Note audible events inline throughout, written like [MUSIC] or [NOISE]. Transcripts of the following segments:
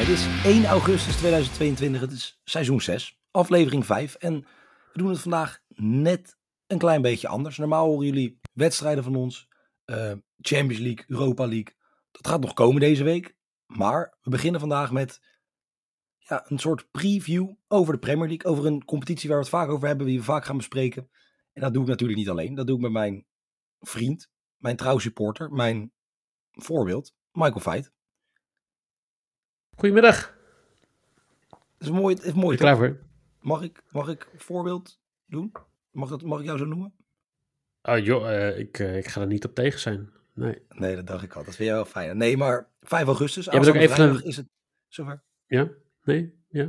Het is 1 augustus 2022, het is seizoen 6, aflevering 5. En we doen het vandaag net een klein beetje anders. Normaal horen jullie wedstrijden van ons, eh, Champions League, Europa League. Dat gaat nog komen deze week. Maar we beginnen vandaag met ja, een soort preview over de Premier League. Over een competitie waar we het vaak over hebben, die we vaak gaan bespreken. En dat doe ik natuurlijk niet alleen. Dat doe ik met mijn vriend, mijn trouwsupporter, mijn voorbeeld, Michael Veit. Goedemiddag. Het is mooi. Het is mooi je klaar voor? Mag ik, mag ik voorbeeld doen? Mag, dat, mag ik jou zo noemen? Oh joh, eh, ik, eh, ik ga er niet op tegen zijn. Nee. Nee, dat dacht ik al. Dat vind jij wel fijn. Nee, maar 5 augustus, bent ook even vrijdag, een- is het zover. Ja? Nee? Ja?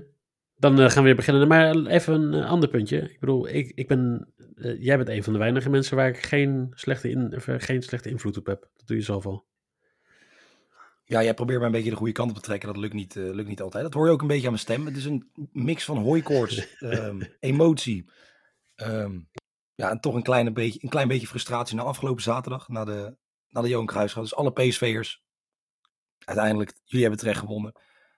Dan eh, gaan we weer beginnen. Maar even een ander puntje. Ik bedoel, ik, ik ben, jij bent een van de weinige mensen waar ik geen slechte, in, geen slechte invloed op heb. Dat doe je zelf al. Ja, jij probeert mij een beetje de goede kant op te trekken. Dat lukt niet, eh, lukt niet altijd. Dat hoor je ook een beetje aan mijn stem. Het is een mix van hooikoorts, [LAUGHS] ehm, emotie. ehm, ja, en toch een, kleine beetje, een klein beetje frustratie na afgelopen zaterdag. Na de, na de Johan Cruijffschaal. Dus alle PSV'ers. Uiteindelijk, jullie hebben terecht gewonnen.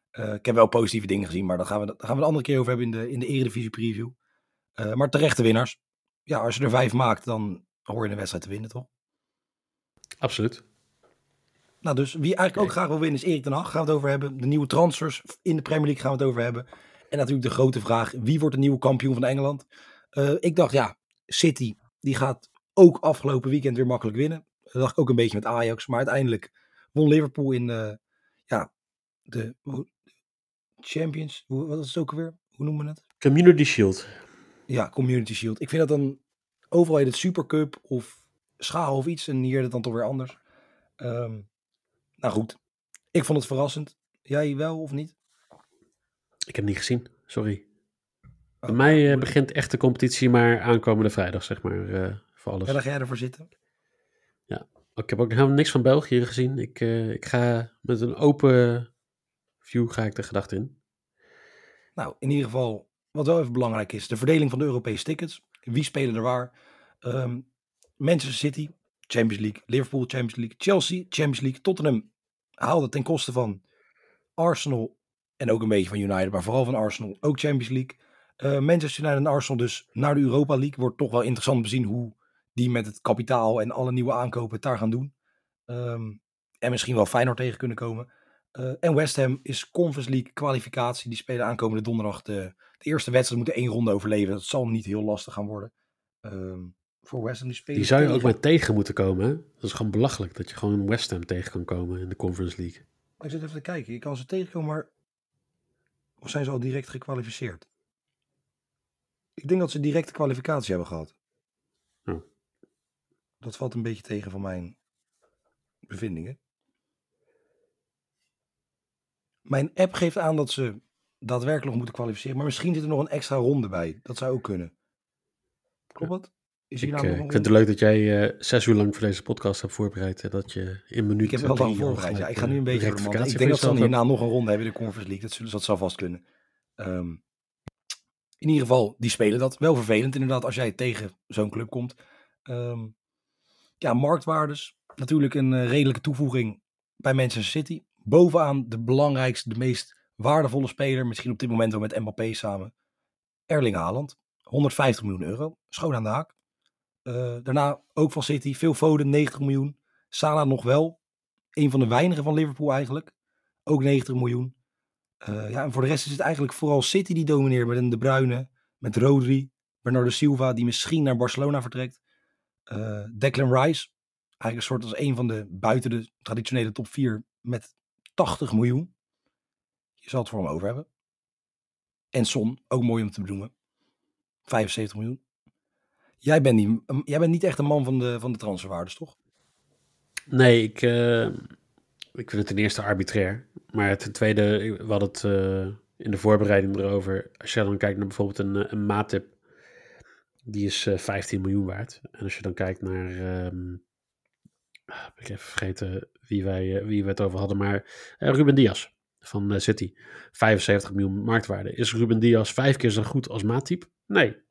Eh, ik heb wel positieve dingen gezien. Maar daar gaan we, daar gaan we een andere keer over hebben in de, in de Eredivisie preview. Eh, maar terechte winnaars. Ja, als je er vijf maakt, dan hoor je een wedstrijd te winnen, toch? Absoluut. Nou, dus wie eigenlijk ook graag wil winnen is Erik ten Hag. Gaan we het over hebben. De nieuwe transfers in de Premier League gaan we het over hebben. En natuurlijk de grote vraag, wie wordt de nieuwe kampioen van Engeland? Eh, ik dacht, ja, City, die gaat ook afgelopen weekend weer makkelijk winnen. Dat dacht ik ook een beetje met Ajax. Maar uiteindelijk won Liverpool in eh, ja, de Champions. Hoe, wat is het ook alweer? Hoe noemen we het? Community Shield. Ja, Community Shield. Ik vind dat dan overal heet het Supercup of schaal of iets. En hier het dan toch weer anders. Ehm, nou goed, ik vond het verrassend. Jij wel of niet? Ik heb niet gezien. Sorry. Bij Oh, mij eh, begint echt de competitie maar aankomende vrijdag, zeg maar. eh, voor alles. Ja, dan ga jij ervoor zitten. Ik heb ook helemaal niks van België gezien. Ik, eh, ik ga met een open view ga ik de gedachte in. Nou, in ieder geval, wat wel even belangrijk is, de verdeling van de Europese tickets. Wie spelen er waar? Ehm, Manchester City, Champions League. Liverpool, Champions League. Chelsea, Champions League. Tottenham haalde ten koste van Arsenal en ook een beetje van United, maar vooral van Arsenal, ook Champions League. Eh, Manchester United en Arsenal dus naar de Europa League. Wordt toch wel interessant te zien hoe die met het kapitaal en alle nieuwe aankopen het daar gaan doen. Ehm, en misschien wel Feyenoord tegen kunnen komen. Eh, en West Ham is Conference League kwalificatie. Die spelen aankomende donderdag de, de eerste wedstrijd. Moeten één ronde overleven. Dat zal niet heel lastig gaan worden. Ehm, voor West Ham die spelen Die zou je ook maar tegen moeten komen. Hè? Dat is gewoon belachelijk dat je gewoon West Ham tegen kan komen in de Conference League. Ik zit even te kijken. Je kan ze tegenkomen, maar... Of zijn ze al direct gekwalificeerd? Ik denk dat ze directe kwalificatie hebben gehad. Oh. Dat valt een beetje tegen van mijn bevindingen. Mijn app geeft aan dat ze daadwerkelijk nog moeten kwalificeren. Maar misschien zit er nog een extra ronde bij. Dat zou ook kunnen. Klopt dat? Is Ik, nou eh, ik vind het leuk dat jij eh, zes uur lang voor deze podcast hebt voorbereid. En dat je in minuut Ik heb wel lang voorbereid. Ja, ik ga nu eh, een beetje de Ik denk dat ze dan hierna nog een ronde hebben in de Conference League. Dat, zullen, dat zal vast kunnen. Ehm, in ieder geval, die spelen dat. Wel vervelend inderdaad als jij tegen zo'n club komt. Ehm, ja, marktwaardes. Natuurlijk een redelijke toevoeging bij Manchester City. Bovenaan de belangrijkste, de meest waardevolle speler. Misschien op dit moment wel met Mbappé samen. Erling Haaland. 150 miljoen euro. Schoon aan de haak. Eh, daarna ook van City. Phil Foden, 90 miljoen. Salah nog wel. Een van de weinigen van Liverpool eigenlijk. Ook 90 miljoen. Eh, ja, en voor de rest is het eigenlijk vooral City die domineert. Met een De Bruyne, met Rodri, Bernardo Silva die misschien naar Barcelona vertrekt. Eh, Declan Rice, eigenlijk een soort als een van de buiten de traditionele top 4 met 80 miljoen. Je zal het voor hem over hebben. En Son, ook mooi om te benoemen. 75 miljoen. Jij bent, niet, jij bent niet echt een man van de, van de transferwaardes, toch? Nee, ik, uh, ik vind het ten eerste arbitrair. Maar ten tweede, we hadden het uh, in de voorbereiding erover. Als je dan kijkt naar bijvoorbeeld een, een Matip, die is uh, 15 miljoen waard. En als je dan kijkt naar, ik heb even vergeten wie wij, wie we het over hadden, maar Ruben Diaz van City. 75 miljoen marktwaarde. Is Ruben Diaz vijf keer zo goed als Matip? Nee.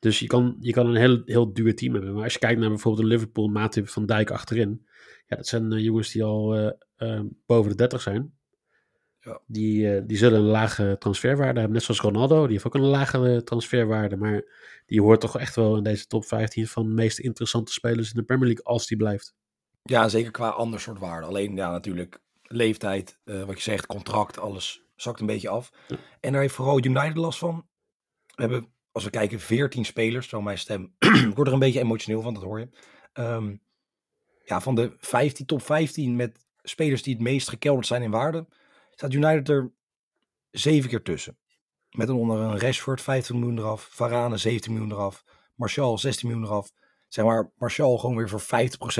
Dus je kan, je kan een heel, heel duur team hebben. Maar als je kijkt naar bijvoorbeeld een Liverpool, Matip van Dijk achterin. Ja, dat zijn uh, jongens die al uh, uh, boven de 30 zijn. Ja. Die, die zullen een lage transferwaarde hebben. Net zoals Ronaldo, die heeft ook een lage transferwaarde. Maar die hoort toch echt wel in deze top 15 van de meest interessante spelers in de Premier League als die blijft. Ja, zeker qua ander soort waarde. Alleen ja, natuurlijk leeftijd, wat je zegt, contract, alles zakt een beetje af. Ja. En daar heeft vooral United last van. We hebben als we kijken, 14 spelers, zo mijn stem. [CLEARS THROAT] ik word er een beetje emotioneel van, dat hoor je. Um, ja, van de 15, top 15 met spelers die het meest gekelderd zijn in waarde, staat United er zeven keer tussen. Met een onder een Rashford 15 miljoen eraf, Varane 17 miljoen eraf, Martial 16 miljoen eraf. Zeg maar, Martial gewoon weer voor 50%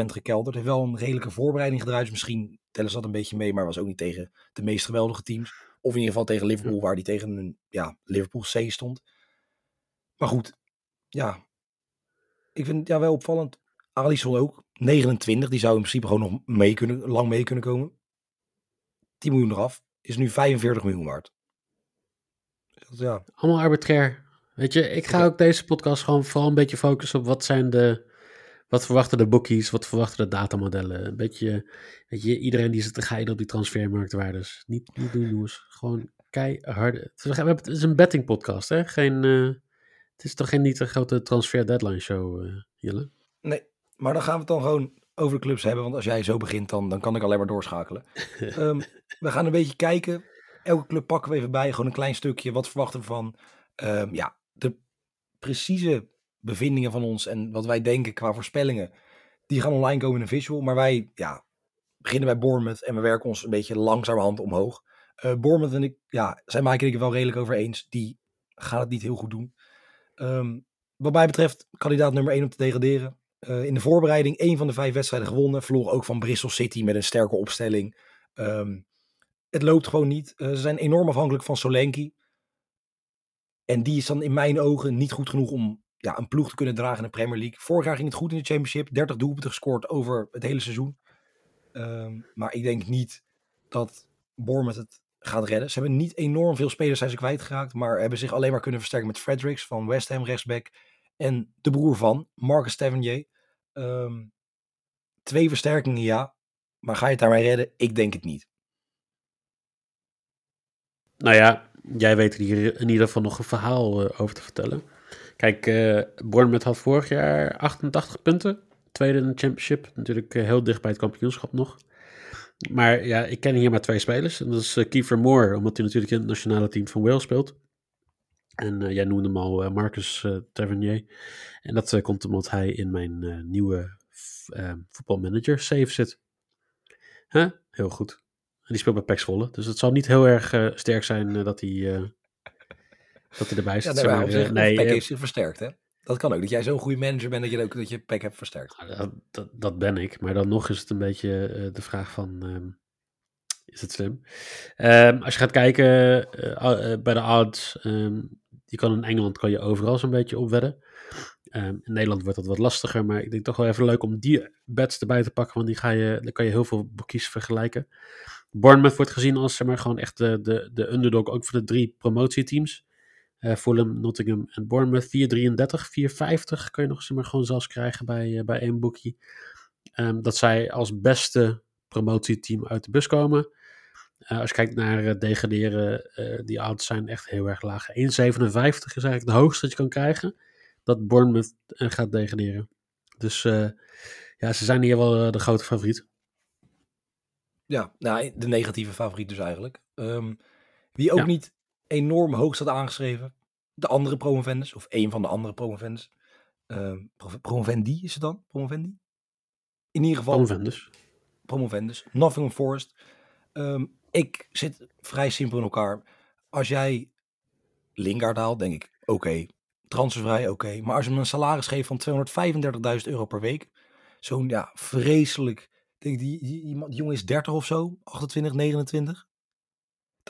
gekelderd. Heeft wel een redelijke voorbereiding gedraaid. Dus misschien tellen ze dat een beetje mee, maar was ook niet tegen de meest geweldige teams. Of in ieder geval tegen Liverpool, waar die tegen een ja, Liverpool C stond. Maar goed, ja. Ik vind het ja, wel opvallend. Alisson ook. 29, die zou in principe gewoon nog mee kunnen, lang mee kunnen komen. 10 miljoen eraf. Is nu 45 miljoen waard. Dus ja. Allemaal arbitrair. Weet je, ik ga ook deze podcast gewoon vooral een beetje focussen op wat zijn de... Wat verwachten de bookies, wat verwachten de datamodellen. Een beetje, weet je, iedereen die zit te geiden op die transfermarktwaardes. Niet, niet doen, jongens. Gewoon keiharde... Is- Het is een betting podcast, hè? Geen... eh, het is toch geen niet een grote transfer deadline show, eh, Jelle? Nee, maar dan gaan we het dan gewoon over de clubs hebben. Want als jij zo begint, dan, dan kan ik alleen maar doorschakelen. [LAUGHS] Ehm, we gaan een beetje kijken. Elke club pakken we even bij. Gewoon een klein stukje. Wat verwachten we van? Ehm, ja, de precieze bevindingen van ons en wat wij denken qua voorspellingen. Die gaan online komen in een visual. Maar wij ja, beginnen bij Bournemouth en we werken ons een beetje langzamerhand omhoog. Eh Bournemouth en ik, ja, zijn Mike en ik het wel redelijk over eens. Die gaan het niet heel goed doen. Ehm, wat mij betreft, kandidaat nummer 1 om te degraderen. Eh, in de voorbereiding één van de vijf wedstrijden gewonnen. Verloor ook van Bristol City met een sterke opstelling. Ehm, het loopt gewoon niet. Eh, ze zijn enorm afhankelijk van Solanke. En die is dan in mijn ogen niet goed genoeg om ja, een ploeg te kunnen dragen in de Premier League. Vorig jaar ging het goed in de Championship. 30 doelpunten gescoord over het hele seizoen. Ehm, maar ik denk niet dat Bournemouth het gaat redden. Ze hebben niet enorm veel spelers zijn ze kwijtgeraakt. Maar hebben zich alleen maar kunnen versterken met Fredericks van West Ham rechtsback. En de broer van, Marcus Tavernier. Ehm, twee versterkingen, ja. Maar ga je het daarmee redden? Ik denk het niet. Nou ja, jij weet hier in ieder geval nog een verhaal eh, over te vertellen. Kijk, eh Bournemouth had vorig jaar 88 punten. Tweede in de championship. Natuurlijk eh, heel dicht bij het kampioenschap nog. Maar ja, ik ken hier maar twee spelers. En dat is eh, Kiefer Moore, omdat hij natuurlijk in het nationale team van Wales speelt. En eh, jij noemde hem al eh, Marcus eh, Tavernier. En dat komt omdat hij in mijn nieuwe voetbalmanager save zit. Huh? Heel goed. En die speelt bij PEC Zwolle. Dus het zal niet heel erg sterk zijn dat, hij, dat hij erbij Ja, zit. nee, zeg maar nee, nee, zich versterkt, hè? Dat kan ook. Dat jij zo'n goede manager bent dat je ook dat je Peck hebt versterkt. Nou, Dat, dat, ben ik. Maar dan nog is het een beetje eh, de vraag van... ehm, is het slim? Ehm, als je gaat kijken eh, eh, bij de odds... ehm, je kan in Engeland kan je overal zo'n beetje opwedden. In Nederland wordt dat wat lastiger. Maar ik denk toch wel even leuk om die bets erbij te pakken. Want die ga je, dan kan je heel veel boekies vergelijken. Bournemouth wordt gezien als maar, gewoon echt de, de, de underdog. Ook voor de drie promotieteams. Eh Fulham, Nottingham en Bournemouth 4,33, 4,50 kun je nog zeg maar, gewoon zelfs krijgen bij, eh, bij één boekie. Ehm, dat zij als beste promotieteam uit de bus komen. Eh, als je kijkt naar degraderen, die odds zijn echt heel erg laag. 1,57 is eigenlijk de hoogste dat je kan krijgen. Dat Bournemouth gaat degraderen. Dus ja, ze zijn hier wel de grote favoriet. Ja, nou, de negatieve favoriet dus eigenlijk. Ehm, wie ook Ja. niet enorm hoog staat aangeschreven. De andere promovendus, of een van de andere promovendus. Ehm Pro- promovendi is het dan? Promovendi? In ieder geval Convendus. promovendus. Nottingham Forest. Ehm, ik zit vrij simpel in elkaar. Als jij Lingard haalt, denk ik, oké, transfervrij, oké. Maar als je hem een salaris geeft van 235.000 euro per week, zo'n ja, vreselijk, ik denk die, die, die, die jongen is 30 of zo, 28, 29.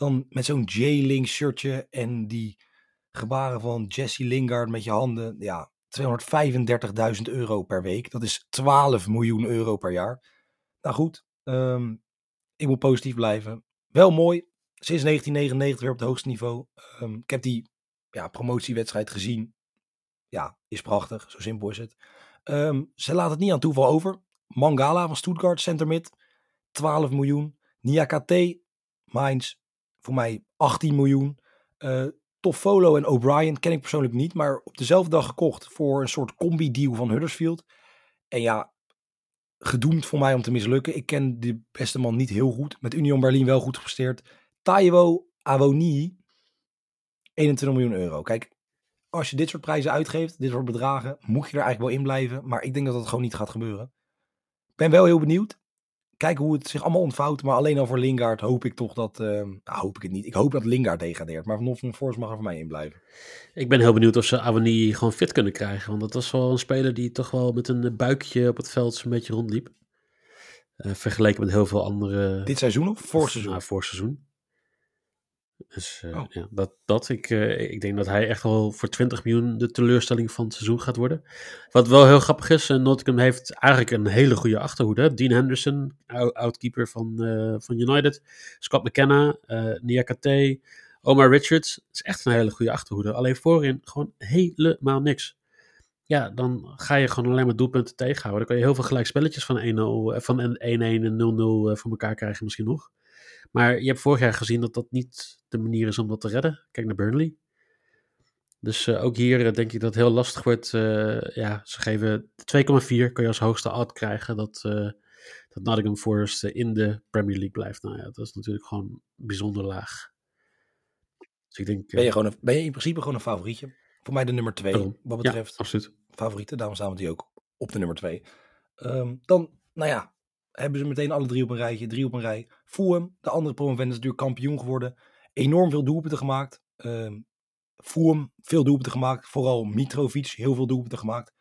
Dan met zo'n J-Link shirtje en die gebaren van Jesse Lingard met je handen, ja, 235.000 euro per week. Dat is 12 miljoen euro per jaar. Nou goed, ehm, ik moet positief blijven. Wel mooi, sinds 1999 weer op het hoogste niveau. Ehm, ik heb die ja, promotiewedstrijd gezien. Ja, is prachtig. Zo simpel is het. Ehm, ze laat het niet aan toeval over. Mangala van Stuttgart, centermid. 12 miljoen. Nia KT, Mainz, voor mij 18 miljoen. Uh, Toffolo en O'Brien ken ik persoonlijk niet, maar op dezelfde dag gekocht voor een soort combi-deal van Huddersfield. En ja, gedoemd voor mij om te mislukken. Ik ken de beste man niet heel goed. Met Union Berlin wel goed gepresteerd. Taiwo Awoni, 21 miljoen euro. Kijk, als je dit soort prijzen uitgeeft, dit soort bedragen, moet je er eigenlijk wel in blijven. Maar ik denk dat dat gewoon niet gaat gebeuren. Ik ben wel heel benieuwd. Kijken hoe het zich allemaal ontvouwt. Maar alleen al voor Lingard hoop ik toch dat... Uh, nou, hoop ik het niet. Ik hoop dat Lingard degradeert. Maar Van van Force mag er voor mij in blijven. Ik ben heel benieuwd of ze Avani gewoon fit kunnen krijgen. Want dat was wel een speler die toch wel met een buikje op het veld zo'n beetje rondliep. Uh, vergeleken met heel veel andere... Dit seizoen of voor seizoen? Nou, seizoen. Dus uh, oh. ja, dat, dat ik, uh, ik denk dat hij echt wel voor 20 miljoen de teleurstelling van het seizoen gaat worden. Wat wel heel grappig is, uh, Nottingham heeft eigenlijk een hele goede achterhoede. Dean Henderson, outkeeper van, van United. Scott McKenna, Nia KT, Omar Richards. Het is echt een hele goede achterhoede. Alleen voorin gewoon helemaal niks. Ja, dan ga je gewoon alleen maar doelpunten tegenhouden. Dan kan je heel veel gelijkspelletjes van 1-0, van 1-1 en 0-0 voor elkaar krijgen misschien nog. Maar je hebt vorig jaar gezien dat dat niet de manier is om dat te redden. Kijk naar Burnley. Dus uh, ook hier uh, denk ik dat het heel lastig wordt. Uh, ja, ze geven 2,4 kun je als hoogste odd krijgen dat, dat Nottingham Forest in de Premier League blijft. Nou ja, dat is natuurlijk gewoon bijzonder laag. Dus ik denk, ben, je gewoon een, ben je in principe gewoon een favorietje? Voor mij de nummer 2, wat betreft ja, absoluut. favorieten. Daarom staan we die ook op de nummer 2. Um, dan, nou ja, hebben ze meteen alle drie op een rijtje, drie op een rij. Fulham, de andere promovendus, natuurlijk kampioen geworden. Enorm veel doelpunten gemaakt. Uh, Fulham, veel doelpunten gemaakt. Vooral Mitrovic, heel veel doelpunten gemaakt.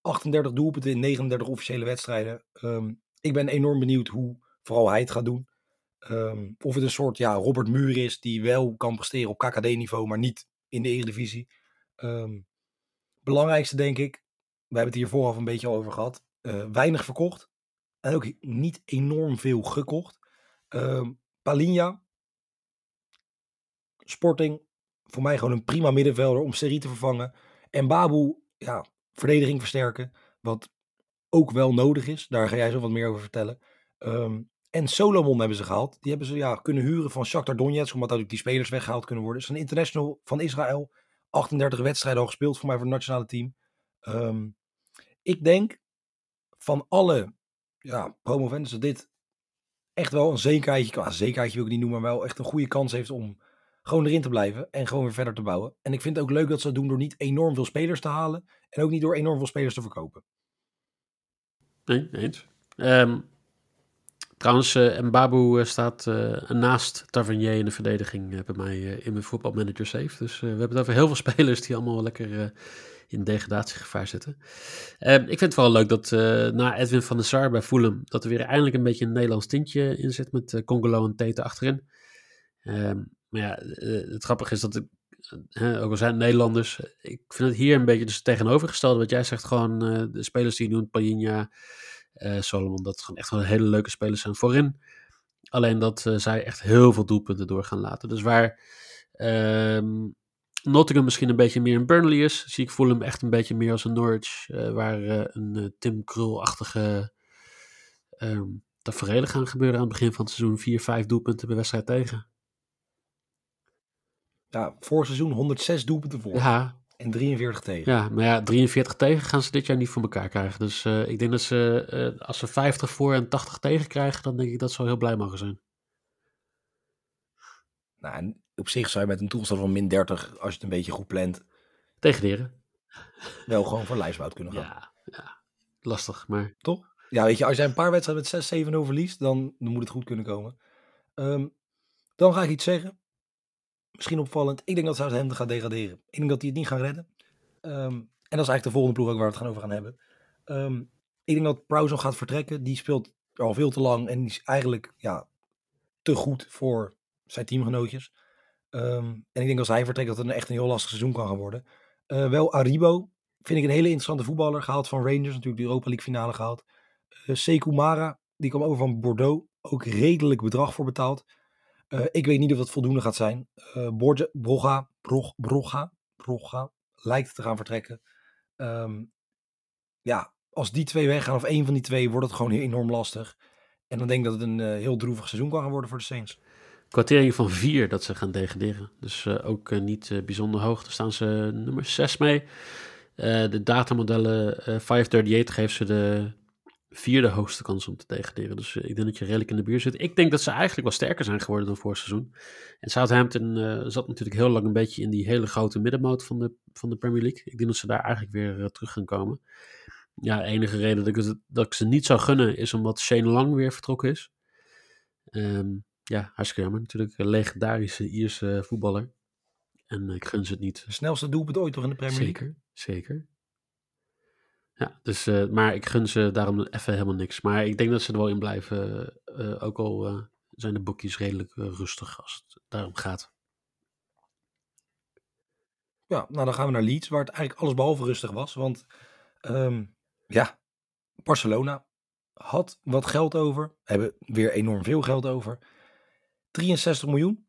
38 doelpunten in 39 officiële wedstrijden. Um, ik ben enorm benieuwd hoe vooral hij het gaat doen. Um, of het een soort ja, Robert Muur is die wel kan presteren op KKD-niveau, maar niet in de Eredivisie. Um, belangrijkste denk ik, we hebben het hier vooraf een beetje over gehad. Uh, weinig verkocht. En ook niet enorm veel gekocht. Uh, Palinha. Sporting. Voor mij gewoon een prima middenvelder om serie te vervangen. En Babu, ja, verdediging versterken. Wat ook wel nodig is. Daar ga jij zo wat meer over vertellen. Um, en Solomon hebben ze gehaald. Die hebben ze ja, kunnen huren van Shakhtar Donetsk. Omdat ook die spelers weggehaald kunnen worden. Het is een international van Israël. 38 wedstrijden al gespeeld voor mij voor het nationale team. Um, ik denk van alle ja, promovendus dat dit echt wel een zekerheidje, qua zekerheidje wil ik niet noemen, maar wel echt een goede kans heeft om gewoon erin te blijven en gewoon weer verder te bouwen. En ik vind het ook leuk dat ze dat doen door niet enorm veel spelers te halen en ook niet door enorm veel spelers te verkopen. Nee, eens. Um, trouwens, uh, Mbabu uh, staat uh, naast Tavernier in de verdediging bij mij in mijn voetbalmanager safe. Dus we hebben over heel veel [LAUGHS] spelers die allemaal lekker in degradatiegevaar zitten. Uh, ik vind het vooral leuk dat uh, na Edwin van der Sar bij Fulham, dat er weer eindelijk een beetje een Nederlands tintje in zit met uh, Congolo en Tete achterin. Ehm, maar ja, eh, het grappige is dat ik, ook al zijn Nederlanders, ik vind het hier een beetje dus tegenovergestelde. Wat jij zegt, gewoon de spelers die je noemt, Pajinja, Solomon, dat gewoon echt wel hele leuke spelers zijn voorin. Alleen dat zij echt heel veel doelpunten door gaan laten. Dus waar um, Nottingham misschien een beetje meer een Burnley is, zie ik hem echt een beetje meer als een Norwich, uh, waar uh, een uh, Tim Krul-achtige um, tafereelen gaan gebeuren aan het begin van het seizoen. Vier, vijf doelpunten per wedstrijd tegen. Ja, voor seizoen 106 doelpunten voor. Ja. En 43 tegen. Ja, maar ja, 43 tegen gaan ze dit jaar niet voor elkaar krijgen. Dus ik denk dat ze, als ze 50 voor en 80 tegen krijgen, dan denk ik dat ze wel heel blij mogen zijn. Nou, en op zich zou je met een toestand van min 30, als je het een beetje goed plant, tegenderen. Wel gewoon voor lijfsbout kunnen gaan. Ja, ja, lastig, maar toch? Ja, weet je, als jij een paar wedstrijden met 6-7-0 verliest, dan, dan, moet het goed kunnen komen. Um, dan ga ik iets zeggen. Misschien opvallend. Ik denk dat Southampton gaat degraderen. Ik denk dat die het niet gaan redden. Ehm, en dat is eigenlijk de volgende ploeg ook waar we het gaan over gaan hebben. Ehm, ik denk dat Prowse gaat vertrekken. Die speelt al veel te lang en die is eigenlijk ja, te goed voor zijn teamgenootjes. Ehm, en ik denk als hij vertrekt dat het een echt een heel lastig seizoen kan gaan worden. Uh, wel Aribo vind ik een hele interessante voetballer. Gehaald van Rangers, natuurlijk de Europa League finale gehaald. Uh, Sekou Mara, die kwam over van Bordeaux. Ook redelijk bedrag voor betaald. Uh, ik weet niet of dat voldoende gaat zijn. Borja, Broga, Brog, Broga, Broga lijkt te gaan vertrekken. Um, ja, als die twee weggaan of één van die twee, wordt het gewoon enorm lastig. En dan denk ik dat het een heel droevig seizoen kan gaan worden voor de Saints kwartering van vier dat ze gaan degraderen. Dus uh, ook uh, niet uh, bijzonder hoog. Daar staan ze nummer 6 mee. de datamodellen 538 geeft ze de vierde hoogste kans om te degraderen. Dus ik denk dat je redelijk in de buurt zit. Ik denk dat ze eigenlijk wel sterker zijn geworden dan vorig seizoen. En Southampton zat natuurlijk heel lang een beetje in die hele grote middenmoot van de, van de Premier League. Ik denk dat ze daar eigenlijk weer terug gaan komen. Ja, enige reden dat ik, dat ik ze niet zou gunnen is omdat Shane Lang weer vertrokken is. Um, ja, hartstikke jammer. Natuurlijk een legendarische Ierse voetballer. En ik gun ze het niet. De snelste doelpunt ooit toch in de Premier League? Zeker, zeker. Ja, dus, uh, maar ik gun ze daarom even helemaal niks. Maar ik denk dat ze er wel in blijven. Uh, ook al uh, zijn de boekjes redelijk rustig als het daarom gaat. Ja, nou dan gaan we naar Leeds, waar het eigenlijk alles behalve rustig was. Want um, ja, Barcelona had wat geld over. Hebben weer enorm veel geld over. 63 miljoen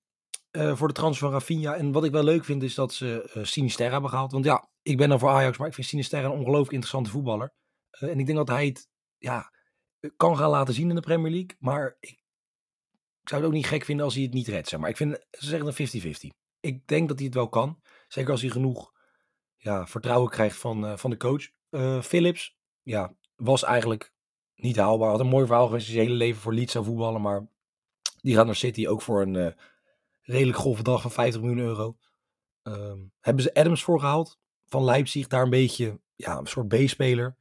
uh, voor de transfer van Rafinha. En wat ik wel leuk vind is dat ze uh, Sinisterra hebben gehaald. Want ja, ik ben dan voor Ajax, maar ik vind Sinisterra een ongelooflijk interessante voetballer. Uh, en ik denk dat hij het ja, kan gaan laten zien in de Premier League. Maar ik, ik zou het ook niet gek vinden als hij het niet redt. Zeg maar ik vind, ze zeggen een 50-50. Ik denk dat hij het wel kan. Zeker als hij genoeg ja, vertrouwen krijgt van, van de coach. Philips, ja, was eigenlijk niet haalbaar. Had een mooi verhaal geweest. Zijn hele leven voor Leeds zou voetballen. Maar die gaat naar City ook voor een uh, redelijk grove dag van 50 miljoen euro. Um, hebben ze Adams voor gehaald van Leipzig. Daar een beetje ja, een soort B-speler.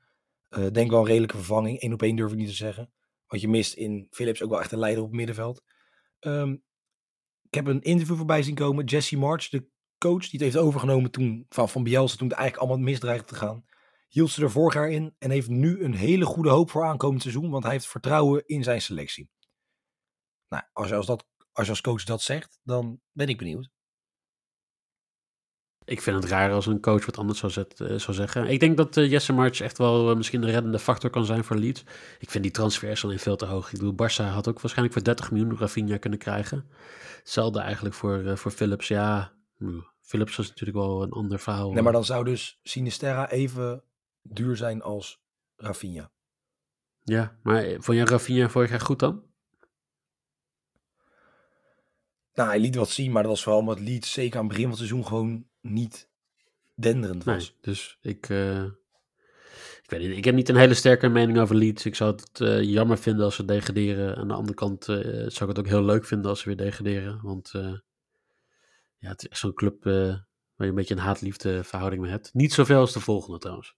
Uh, denk wel een redelijke vervanging. Eén op één durf ik niet te zeggen. Want je mist in Philips ook wel echt een leider op het middenveld. Um, ik heb een interview voorbij zien komen. Jesse March, de coach die het heeft overgenomen toen van, van Bielsa, toen het eigenlijk allemaal misdreigde te gaan. Hield ze er vorig jaar in en heeft nu een hele goede hoop voor aankomend seizoen. Want hij heeft vertrouwen in zijn selectie. Nou, als je als, dat, als je als coach dat zegt, dan ben ik benieuwd. Ik vind het raar als een coach wat anders zou, zet, uh, zou zeggen. Ik denk dat uh, Jesse March echt wel uh, misschien de reddende factor kan zijn voor Leeds. Ik vind die transfers alleen veel te hoog. Ik bedoel, Barça had ook waarschijnlijk voor 30 miljoen Rafinha kunnen krijgen. Hetzelfde eigenlijk voor, voor Philips. Ja, hmm, Philips was natuurlijk wel een ander verhaal. Nee, maar dan zou dus Sinisterra even duur zijn als Rafinha. Ja, maar vond jij Rafinha vorig jaar goed dan? Nou, hij liet wat zien, maar dat was vooral omdat Leeds zeker aan het begin van het seizoen gewoon niet denderend was. Nee, dus ik, uh, ik weet niet, ik heb niet een hele sterke mening over Leeds. Ik zou het uh, jammer vinden als ze degraderen. Aan de andere kant uh, zou ik het ook heel leuk vinden als ze weer degraderen. Want ja, het is echt zo'n club waar je een beetje een haat-liefde verhouding mee hebt. Niet zoveel als de volgende trouwens.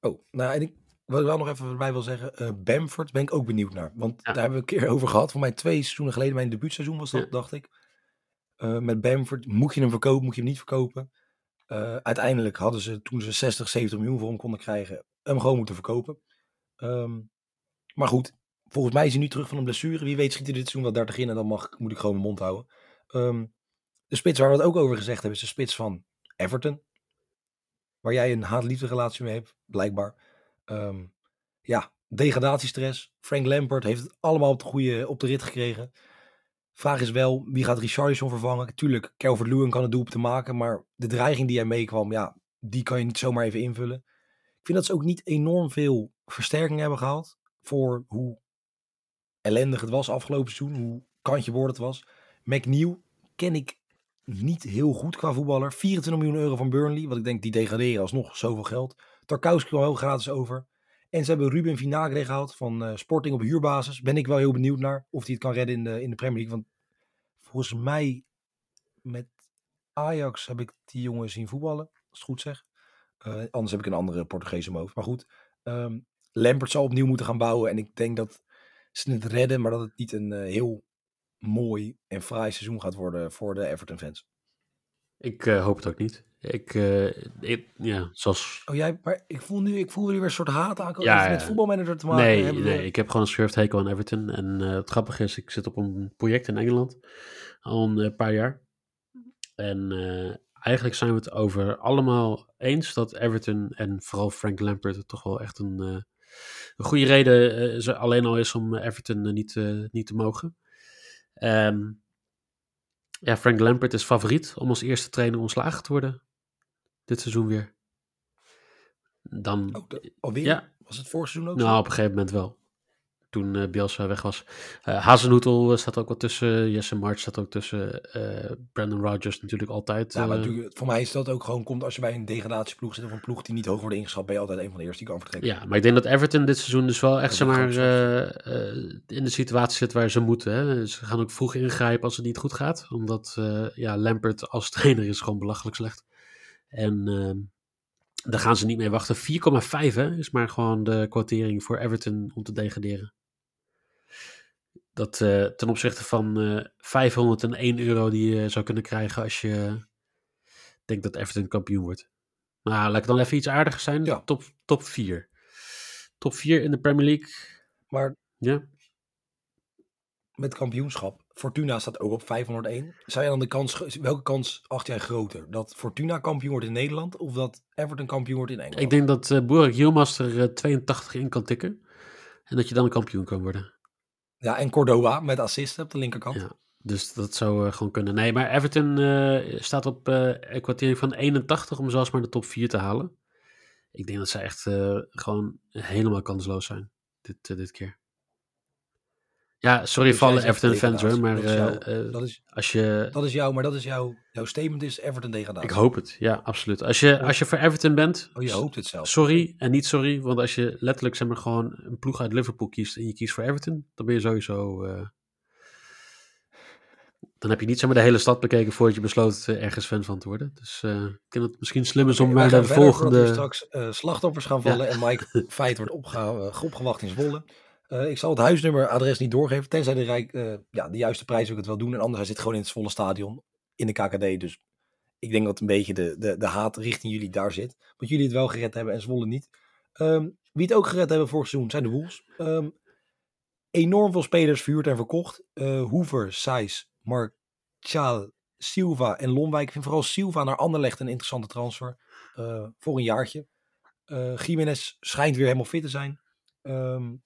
Oh, nou en ik wat ik wel nog even bij wil zeggen, uh, Bamford ben ik ook benieuwd naar. Want daar hebben we een keer over gehad. Voor mij twee seizoenen geleden, mijn debuutseizoen was dat, dacht ik. Uh, met Bamford, moet je hem verkopen, moet je hem niet verkopen? Uh, uiteindelijk hadden ze, toen ze 60, 70 miljoen voor hem konden krijgen, hem gewoon moeten verkopen. Um, maar goed, volgens mij is hij nu terug van een blessure. Wie weet schiet hij dit seizoen wel 30 in en dan mag, moet ik gewoon mijn mond houden. Um, de spits waar we het ook over gezegd hebben, is de spits van Everton. Waar jij een haat-liefde relatie mee hebt, blijkbaar. Um, ja, degradatiestress. Frank Lampard heeft het allemaal op de, goede, op de rit gekregen. Vraag is wel, wie gaat Richarlison vervangen? Tuurlijk, Calvert-Lewin kan het doel op te maken, maar de dreiging die hij meekwam, ja, die kan je niet zomaar even invullen. Ik vind dat ze ook niet enorm veel versterking hebben gehaald voor hoe ellendig het was afgelopen seizoen, hoe kantje boord het was. McNeil ken ik niet heel goed qua voetballer. 24 miljoen euro van Burnley, wat ik denk die degraderen alsnog zoveel geld. Tarkowski kwam heel gratis over. En ze hebben Ruben Vinagre gehaald van uh, Sporting op huurbasis. Ben ik wel heel benieuwd naar of hij het kan redden in de, in de Premier League. Want volgens mij met Ajax heb ik die jongen zien voetballen. Als het goed zeg. Uh, anders heb ik een andere Portugees hoofd. Maar goed, um, Lampert zal opnieuw moeten gaan bouwen. En ik denk dat ze het redden, maar dat het niet een uh, heel mooi en fraai seizoen gaat worden voor de Everton fans. Ik eh, hoop het ook niet. Ik, eh, ik- ja, zoals... Oh jij, maar ik voel nu, ik voel nu weer een soort haat aankomen. Ja, met voetbalmanager te maken? Nee, we- nee, ik heb gewoon een schurft hekel aan Everton. En eh, het grappige is, ik zit op een project in Engeland al een paar jaar. En eigenlijk zijn we het over allemaal eens dat Everton en vooral Frank Lampard het toch wel echt een, een goede reden ze alleen al is om Everton niet, niet te mogen. Ehm, ja, Frank Lampard is favoriet om als eerste trainer ontslagen te worden. Dit seizoen weer. Dan, Oh, de- alweer? Ja. Was het vorig seizoen ook nou, zo? op een gegeven moment wel. Toen eh Bielsa weg was. Eh Hazenhoetel eh, staat ook wel tussen. Jesse March staat ook tussen. Brandon Rodgers natuurlijk altijd. Ja, maar natuurlijk, voor mij is dat ook gewoon, komt als je bij een degradatieploeg zit of een ploeg die niet hoog wordt ingeschat, ben je altijd een van de eerste die kan vertrekken. ja, maar ik denk dat Everton dit seizoen dus wel echt Dat zeg is maar, ook eh, in de situatie zit waar ze moeten. Hè. Ze gaan ook vroeg ingrijpen als het niet goed gaat. Omdat ja, Lampert als trainer is gewoon belachelijk slecht. En daar gaan ze niet mee wachten. 4,5 hè, is maar gewoon de quotering voor Everton om te degraderen. Dat eh, ten opzichte van eh 501 euro die je zou kunnen krijgen als je denkt dat Everton kampioen wordt. Nou, laat ik dan even iets aardiger zijn. Ja. Top, top 4. Top 4 in de Premier League. Maar Ja. met kampioenschap, Fortuna staat ook op 501. Zou je dan de kans, welke kans acht jij groter? Dat Fortuna kampioen wordt in Nederland of dat Everton kampioen wordt in Engeland? Ik denk dat uh, Yilmaz er eh, 82 in kan tikken. En dat je dan een kampioen kan worden. Ja, en Cordoba met assisten op de linkerkant. Ja. Dus dat zou uh, gewoon kunnen. Nee, maar Everton uh, staat op uh, een kwartier van 81 om zelfs maar de top 4 te halen. Ik denk dat ze echt gewoon helemaal kansloos zijn dit, dit keer. Ja, sorry Dus voor alle Everton fans hoor, maar. Dat is uh, jouw- dat is, als je... dat is jouw, maar dat is jouw, jouw statement is Everton degradatie. Ik hoop het, ja, absoluut. Als je, als je voor Everton bent, Oh, je hoopt het zelf. sorry en niet sorry, want als je letterlijk zeg maar gewoon een ploeg uit Liverpool kiest en je kiest voor Everton, dan ben je sowieso... eh, dan heb je niet zeg maar de hele stad bekeken voordat je besloot uh, ergens fan van te worden. Dus ik dat het misschien slim is om maar gaan de volgende... straks slachtoffers gaan vallen Ja. en Mike [LAUGHS] Feit wordt opge opgewacht in Zwolle. Uh, ik zal het huisnummer, adres niet doorgeven. Tenzij de, Rijk, uh, ja, de juiste prijs ook het wel doen. En anders hij zit gewoon in het Zwolle stadion. In de KKD. Dus ik denk dat een beetje de, de, de haat richting jullie daar zit. Want jullie het wel gered hebben en Zwolle niet. Um, wie het ook gered hebben vorig seizoen zijn de Wolves. Um, enorm veel spelers verhuurd en verkocht. Uh, Hoever, Sijs, Marchal, Silva en Lonwijk. Ik vind vooral Silva naar Anderlecht een interessante transfer. Voor een jaartje. Uh, Jiménez schijnt weer helemaal fit te zijn. Um,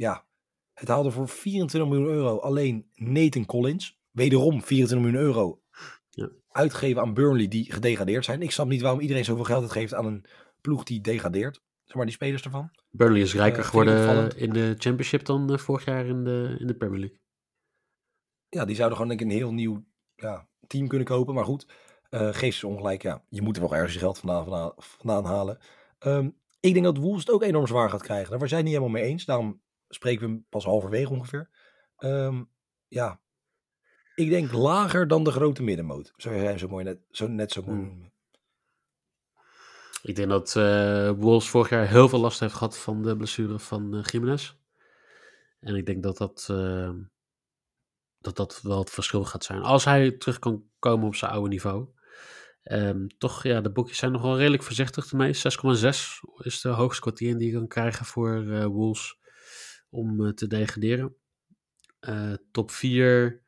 ja, het haalde voor 24 miljoen euro alleen Nathan Collins. Wederom 24 miljoen euro ja. uitgegeven aan Burnley die gedegradeerd zijn. Ik snap niet waarom iedereen zoveel geld uitgeeft aan een ploeg die degradeert. Zeg maar die spelers ervan. Burnley is rijker Uh, geworden in de Championship dan uh, vorig jaar in de, in de Premier League. Ja, die zouden gewoon denk ik een heel nieuw ja, team kunnen kopen. Maar goed, uh, geef ze ongelijk. Ja, je moet er wel ergens je geld vandaan, vandaan, vandaan halen. Um, ik denk dat Wolves het ook enorm zwaar gaat krijgen. Daar waren zij niet helemaal mee eens. Daarom spreken we hem pas halverwege ongeveer. Um, ja, ik denk lager dan de grote middenmoot. Zo jij zo mooi net zo, net zo mooi Hmm. noemen. Ik denk dat uh, Wolves vorig jaar heel veel last heeft gehad van de blessure van uh, Jiménez. En ik denk dat dat, uh, dat dat wel het verschil gaat zijn. Als hij terug kan komen op zijn oude niveau. Um, toch, ja, de boekjes zijn nog wel redelijk voorzichtig ermee. 6,6 is de hoogste kwartier die je kan krijgen voor uh, Wolves om uh, te degraderen. Uh, top 4,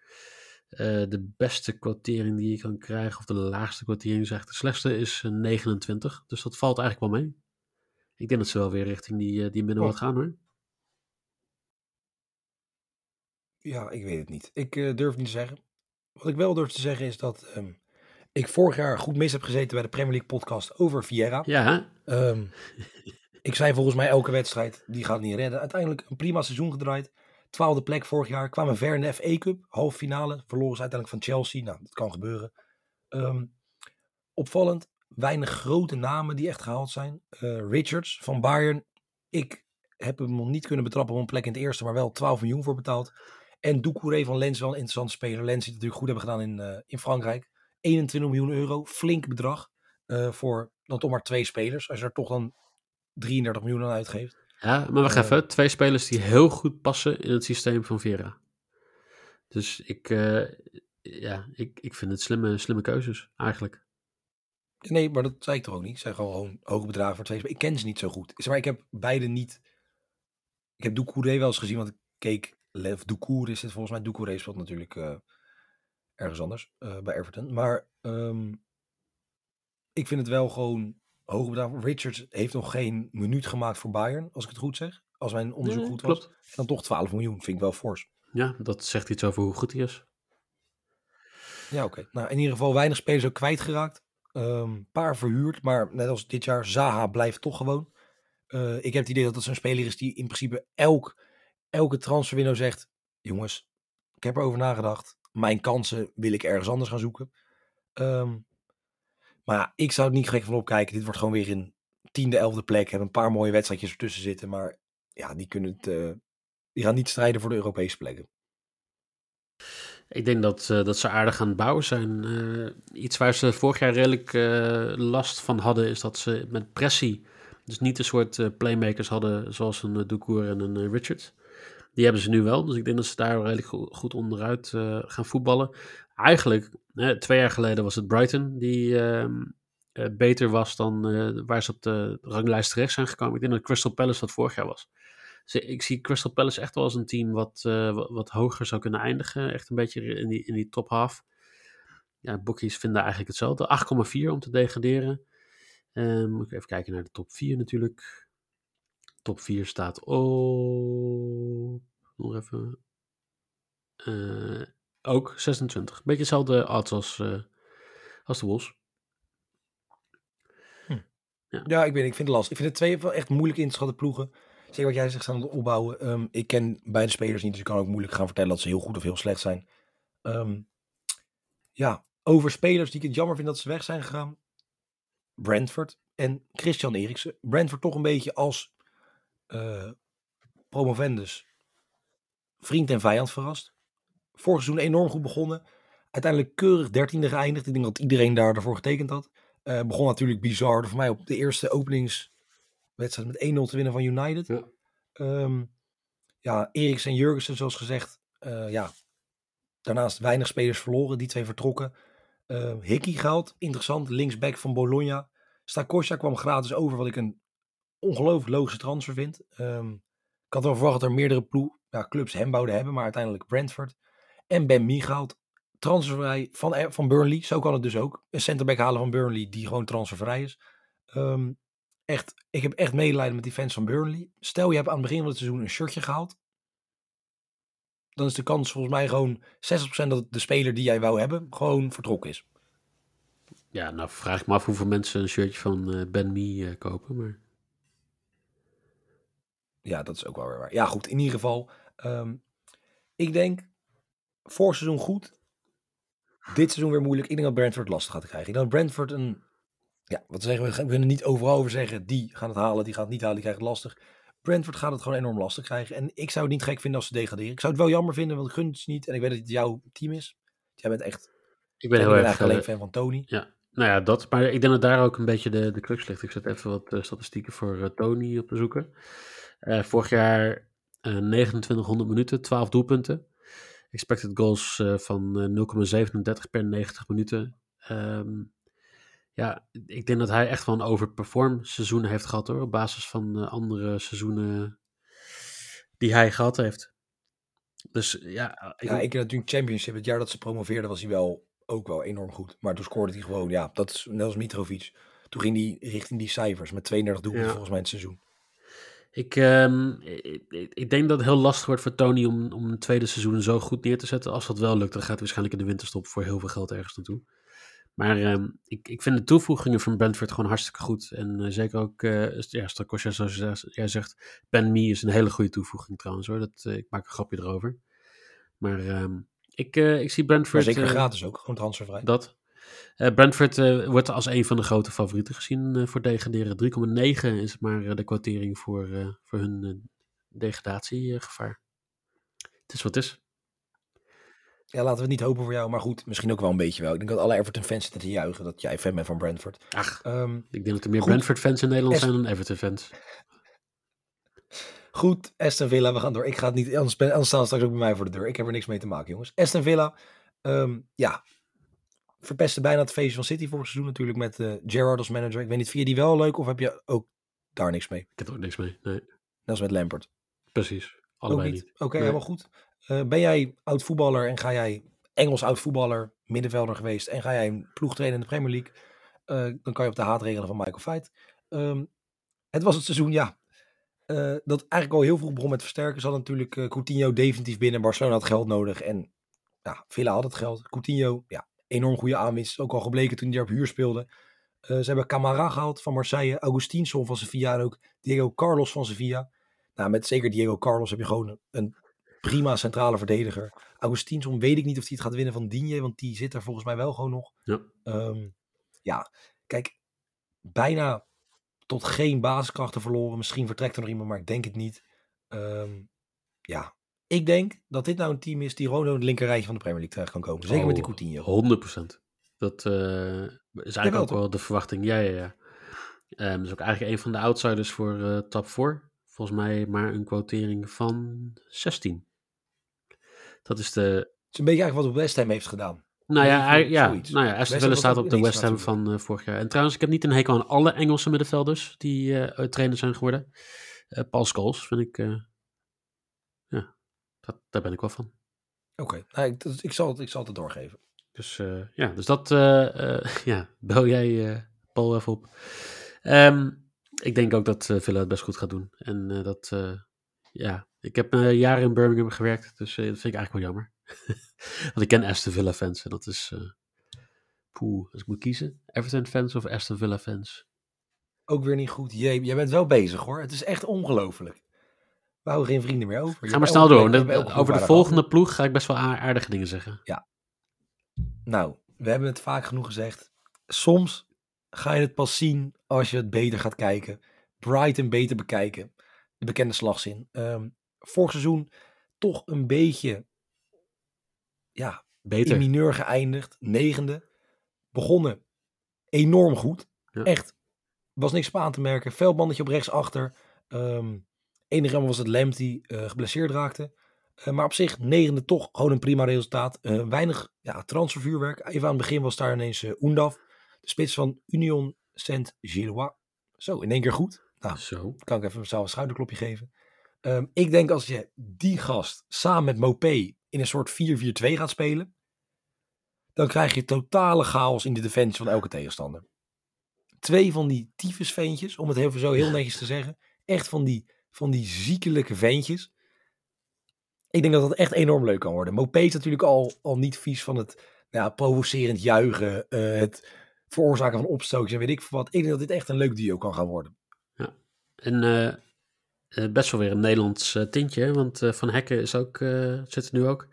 de beste kwartering die je kan krijgen, of de laagste kwartering, eigenlijk de slechtste, is 29. Dus dat valt eigenlijk wel mee. Ik denk dat ze wel weer richting die, die middenmoot Oh. gaan hoor. Ja, ik weet het niet. Ik uh, durf niet te zeggen. Wat ik wel durf te zeggen is dat um, ik vorig jaar goed mis heb gezeten bij de Premier League podcast over Vieira. Ja, um, [LAUGHS] ik zei volgens mij elke wedstrijd, die gaat niet redden. Uiteindelijk een prima seizoen gedraaid. Twaalfde plek vorig jaar. Kwamen ver in de FA Cup. Halve finale. Verloren ze uiteindelijk van Chelsea. Nou, dat kan gebeuren. Um, opvallend. Weinig grote namen die echt gehaald zijn. Uh, Richards van Bayern. Ik heb hem nog niet kunnen betrappen op een plek in het eerste. Maar wel 12 miljoen voor betaald. En Doucouré van Lens wel een interessante speler. Lens die het natuurlijk goed hebben gedaan in, uh, in Frankrijk. 21 miljoen euro. Flink bedrag. Uh, voor dan toch maar twee spelers. Als je er toch dan 33 miljoen aan uitgeeft. Ja, maar wacht uh, even. Twee spelers die heel goed passen in het systeem van Vera. Dus ik, uh, ja, ik, ik vind het slimme, slimme keuzes eigenlijk. Nee, maar dat zei ik toch ook niet. Zei gewoon hoge bedragen voor twee spelers. Ik ken ze niet zo goed. Zeg maar, ik heb beide niet... Ik heb Doucouré wel eens gezien, want ik keek... Lev Doucouré is het volgens mij. Doucouré speelt natuurlijk uh, ergens anders uh, bij Everton. Maar um, ik vind het wel gewoon hoge bedragen. Richards heeft nog geen minuut gemaakt voor Bayern, als ik het goed zeg. Als mijn onderzoek goed was. klopt. Dan toch 12 miljoen, vind ik wel fors. Ja, dat zegt iets over hoe goed hij is. Ja, oké. Nou, in ieder geval weinig spelers ook kwijtgeraakt. Een paar verhuurd, maar net als dit jaar, Zaha blijft toch gewoon. Uh, ik heb het idee dat dat zo'n speler is die in principe elk, elke transferwindow zegt... Jongens, ik heb erover nagedacht. Mijn kansen wil ik ergens anders gaan zoeken. Um, maar ja, ik zou het niet gek van opkijken. Dit wordt gewoon weer een tiende, elfde plek. Hebben een paar mooie wedstrijdjes ertussen zitten. Maar ja, die kunnen het... Uh, die gaan niet strijden voor de Europese plekken. Ik denk dat, uh, dat ze aardig aan het bouwen zijn. Uh, iets waar ze vorig jaar redelijk uh, last van hadden, is dat ze met pressie, dus niet een soort playmakers hadden zoals een Doucour en een Richard. Die hebben ze nu wel, dus ik denk dat ze daar redelijk goed, goed onderuit gaan voetballen. Eigenlijk, twee jaar geleden was het Brighton die ehm, beter was dan waar ze op de ranglijst terecht zijn gekomen. Ik denk dat Crystal Palace dat vorig jaar was. Dus ik zie Crystal Palace echt wel als een team wat, uh, wat, wat, hoger zou kunnen eindigen. Echt een beetje in die, in die top half. Ja, boekies vinden eigenlijk hetzelfde. 8,4 om te degraderen. Moet ik even kijken naar de top 4 natuurlijk. Top 4 staat op... Nog even... ook 26. Beetje hetzelfde odds als, uh, als de Wolves. Hm. Ja. ja, ik, weet, ik vind het lastig. Ik vind het twee wel echt moeilijk in te schatten ploegen. Zeker wat jij zegt aan het opbouwen. Um, ik ken beide spelers niet, dus ik kan ook moeilijk gaan vertellen dat ze heel goed of heel slecht zijn. Um, ja, over spelers die ik het jammer vind dat ze weg zijn gegaan. Brentford en Christian Eriksen. Brentford toch een beetje als uh, promovendus vriend en vijand verrast. Vorig seizoen enorm goed begonnen. Uiteindelijk keurig dertiende geëindigd. Ik denk dat iedereen daar daarvoor getekend had. Uh, begon natuurlijk bizar. Voor mij op de eerste openings wedstrijd met 1-0 te winnen van United. Ja, um, ja Eriksen en Jurgensen, zoals gezegd. Uh, ja, daarnaast weinig spelers verloren. Die twee vertrokken. Uh, Hickey gehaald. Interessant. Linksback van Bologna. Stakosja kwam gratis over. Wat ik een ongelooflijk logische transfer vind. Um, ik had wel verwacht dat er meerdere ploeg, ja, clubs hem wouden hebben. Maar uiteindelijk Brentford. En Ben Mee gehaald. Transfervrij van, van Burnley. Zo kan het dus ook. Een centerback halen van Burnley die gewoon transfervrij is. Um, echt, ik heb echt medelijden met die fans van Burnley. Stel je hebt aan het begin van het seizoen een shirtje gehaald. Dan is de kans volgens mij gewoon 60% dat de speler die jij wou hebben gewoon vertrokken is. Ja, nou vraag ik me af hoeveel mensen een shirtje van uh, Ben Mee uh, kopen. Maar... Ja, dat is ook wel weer waar. Ja, goed. In ieder geval, um, ik denk voor seizoen goed. Dit seizoen weer moeilijk. Ik denk dat Brentford lastig gaat krijgen. Ik denk dat Brentford een ja, wat zeggen we? We kunnen niet overal over zeggen. Die gaan het halen, die gaan het niet halen, die krijgen het lastig. Brentford gaat het gewoon enorm lastig krijgen. En ik zou het niet gek vinden als ze degraderen. Ik zou het wel jammer vinden, want ik gun het ze niet. En ik weet dat het jouw team is. Jij bent echt. Ik ben heel erg eigenlijk alleen fan van Tony. Ja, nou ja, dat. Maar ik denk dat daar ook een beetje de, de crux ligt. Ik zet even wat uh, statistieken voor uh, Tony op te zoeken. Uh, vorig jaar 2900 minuten, 12 doelpunten. Expected goals van 0,37 per 90 minuten. Um, ja, ik denk dat hij echt wel een overperform seizoen heeft gehad hoor. Op basis van uh, andere seizoenen die hij gehad heeft. Dus ja. Ik ja, ik natuurlijk Championship. Het jaar dat ze promoveerden was hij wel ook wel enorm goed. Maar toen scoorde hij gewoon, ja, dat is net als Mitrovic. Toen ging hij richting die cijfers met 32 doelpunten ja. volgens mij in het seizoen. Ik, um, ik, ik, denk dat het heel lastig wordt voor Tony om, om een tweede seizoen zo goed neer te zetten. Als dat wel lukt, dan gaat hij waarschijnlijk in de winterstop voor heel veel geld ergens naartoe. Maar uh, ik, ik vind de toevoegingen van Brentford gewoon hartstikke goed. En uh, zeker ook, uh, ja, Stakosja, zoals jij zegt, Ben Mee is een hele goede toevoeging trouwens hoor. Dat, ik maak een grapje erover. Maar ehm, ik, ik zie Brentford... Maar zeker gratis ook, gewoon transfervrij. Dat. Brentford wordt als een van de grote favorieten gezien voor degraderen. 3,9 is maar de quotering voor, voor hun degradatiegevaar. Het is wat het is. Ja, laten we het niet hopen voor jou, maar goed, misschien ook wel een beetje wel. Ik denk dat alle Everton-fans zitten te juichen dat jij fan bent van Brentford. Ach, um, ik denk dat er meer Brentford-fans in Nederland zijn dan Everton-fans. Goed, Aston Villa, we gaan door. Ik ga het niet, anders, anders staan straks ook bij mij voor de deur. Ik heb er niks mee te maken, jongens. Aston Villa, Ehm, ja, verpestte bijna het feestje van City vorig seizoen natuurlijk met eh Gerrard als manager. Ik weet niet, vind je die wel leuk of heb je ook daar niks mee? Ik heb er ook niks mee. Nee, Net als met Lampert. precies. Ook Allebei niet? niet. Oké, Nee. helemaal goed. Eh, ben jij oud voetballer en ga jij Engels oud voetballer, middenvelder geweest en ga jij een ploeg trainen in de Premier League, eh, dan kan je op de haatregelen van Michael Feit. Ehm, het was het seizoen, ja, dat eigenlijk al heel vroeg begon met versterken. Ze hadden natuurlijk Coutinho definitief binnen. Barcelona had geld nodig en ja, Villa had het geld. Coutinho, ja, enorm goede aanwinst. Ook al gebleken toen hij daar op huur speelde. Eh, ze hebben Camara gehaald van Marseille, Augustinsson van Sevilla en ook Diego Carlos van Sevilla. Nou, met zeker Diego Carlos heb je gewoon een prima centrale verdediger. Augustinsson weet ik niet of hij het gaat winnen van Digne, want die zit er volgens mij wel gewoon nog. Ja. Ehm, ja, kijk, bijna tot geen basiskrachten verloren. Misschien vertrekt er nog iemand, maar ik denk het niet. Ehm, ja, ik denk dat dit nou een team is die gewoon in het linkerrijtje van de Premier League terecht kan komen. Zeker met die Oh, Coutinho. 100%. Dat eh, is eigenlijk ook wel de verwachting. Ja, ja, ja. Dat is ook eigenlijk een van de outsiders voor eh, top 4. Volgens mij maar een quotering van 16. Dat is de... Het is een beetje eigenlijk wat West Ham heeft gedaan. Nou ja, hij, ja, zoiets. nou ja Aston Villa staat op de West Ham van eh, vorig jaar. En trouwens, ik heb niet een hekel aan alle Engelse middenvelders die eh trainer zijn geworden. Eh Paul Scholes vind ik... dat, daar ben ik wel van. Oké, nou, ik, dat- ik, zal het, ik zal het doorgeven. Dus eh, ja, dus dat, eh, eh, [LAUGHS] ja, bel jij Paul even op. Ehm, ik denk ook dat Villa het best goed gaat doen. En dat, ja, ik heb jaren in Birmingham gewerkt, dus dat vind ik eigenlijk wel jammer. [LAUGHS] Want ik ken Aston Villa fans en dat is, eh poeh, als ik moet kiezen, Everton fans of Aston Villa fans? Ook weer niet goed. Jee, jij bent wel bezig hoor. Het is echt ongelooflijk. We houden geen vrienden meer over. Ga maar snel door, over de volgende ploeg ga ik best wel aardige dingen zeggen. Nou, we hebben het vaak genoeg gezegd. Soms ga je het pas zien als je het beter gaat kijken. Brighton beter bekijken. De bekende slagzin. Ehm vorig seizoen toch een beetje ja, Beter. in mineur geëindigd. Negende. Begonnen enorm goed. Ja. Echt. Was niks op aan te merken. Veldmannetje op rechts achter. Ehm enige jammer was het Lem die eh, geblesseerd raakte. Eh, maar op zich negende toch gewoon een prima resultaat. Eh, weinig ja, transfervuurwerk. Even aan het begin was daar ineens Oendaf. De spits van Union Saint-Gillois. Zo, in één keer goed. Nou, Zo. kan ik even mezelf een schouderklopje geven. Ehm, ik denk als je die gast samen met Mopé in een soort 4-4-2 gaat spelen. Dan krijg je totale chaos in de defensie van elke tegenstander. Twee van die tyfusveentjes, om het even zo heel netjes te zeggen. Echt van die, van die ziekelijke ventjes. Ik denk dat dat echt enorm leuk kan worden. Mopé is natuurlijk al, al niet vies van het nou ja, provocerend juichen. eh, het veroorzaken van opstootjes en weet ik wat. Ik denk dat dit echt een leuk duo kan gaan worden. En eh, eh, best wel weer een Nederlands tintje, want Van Hekken is ook, zit er nu ook.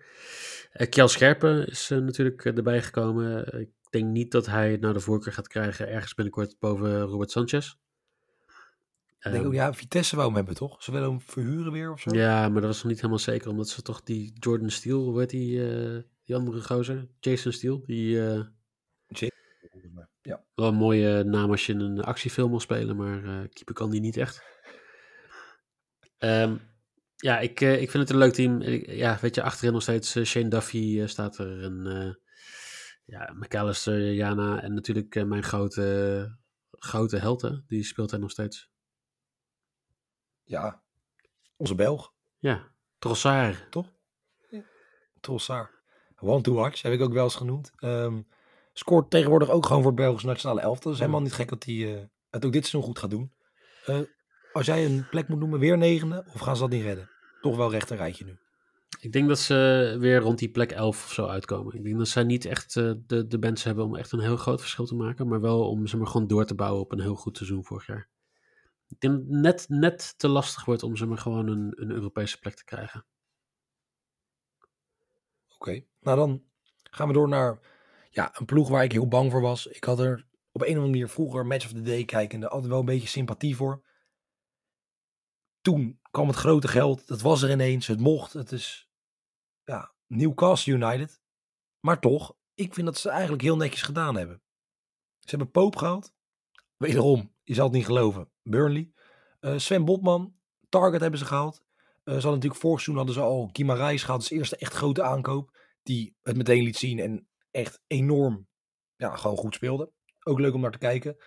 Kjell Scherpen is natuurlijk erbij gekomen. Ik denk niet dat hij nou de voorkeur gaat krijgen ergens binnenkort boven Robert Sanchez. Ik denk Ehm, ook, ja, Vitesse wou hem hebben, toch? Ze willen hem verhuren weer of zo? ja, maar dat was nog niet helemaal zeker, omdat ze toch die Jordan Steele, hoe heet die, eh, die andere gozer? Jason Steele, die... mij. Ja. Wel een mooie naam als je een actiefilm wil spelen, maar eh keeper kan die niet echt. [LAUGHS] Ehm, ja, ik, ik vind het een leuk team. Ja, weet je, achterin nog steeds Shane Duffy staat er. En ja, McAllister, Jana en natuurlijk mijn grote, grote helden. Die speelt hij nog steeds. Ja. Onze Belg, Ja, Trossard. Trossard. One to watch, heb ik ook wel eens genoemd. Ehm, scoort tegenwoordig ook gewoon voor het Belgische nationale elftal. Dat is helemaal niet gek dat hij eh, het ook dit seizoen goed gaat doen. Eh, als jij een plek moet noemen, weer negende, of gaan ze dat niet redden? Toch wel recht een rijtje nu. Ik denk dat ze weer rond die plek 11 of zo uitkomen. Ik denk dat zij niet echt eh, de, de bands hebben om echt een heel groot verschil te maken. Maar wel om ze maar gewoon door te bouwen op een heel goed seizoen vorig jaar. Ik net, net te lastig wordt om ze maar gewoon een, een Europese plek te krijgen. Oké, nou dan gaan we door naar ja, een ploeg waar ik heel bang voor was. Ik had er op een of andere manier vroeger Match of the Day kijkende altijd wel een beetje sympathie voor. Toen kwam het grote geld, dat was er ineens, het mocht. Het is ja, Newcastle United. Maar toch, ik vind dat ze eigenlijk heel netjes gedaan hebben. Ze hebben Pope gehaald. Wederom, je zal het niet geloven, Burnley. Eh, Sven Botman, Target hebben ze gehaald. Eh, ze hadden natuurlijk vorig seizoen hadden ze al Guimarães gehaald, als eerste echt grote aankoop. die het meteen liet zien en echt enorm, ja, gewoon goed speelde. Ook leuk om naar te kijken.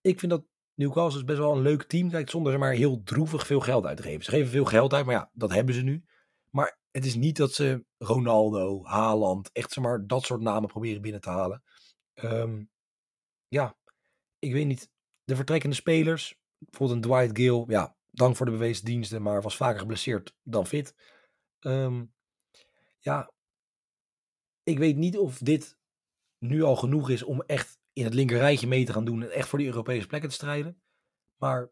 Ik vind dat Newcastle best wel een leuk team. Kijk, zonder ze maar heel droevig veel geld uit te geven. Ze geven veel geld uit, maar ja, dat hebben ze nu. Maar het is niet dat ze Ronaldo, Haaland, echt zeg maar dat soort namen proberen binnen te halen. Ehm, ja, ik weet niet. De vertrekkende spelers, bijvoorbeeld een Dwight Gill, ja, dank voor de bewezen diensten, maar was vaker geblesseerd dan fit. Ehm, ja, ik weet niet of dit nu al genoeg is om echt in het linkerrijtje mee te gaan doen en echt voor die Europese plekken te strijden. Maar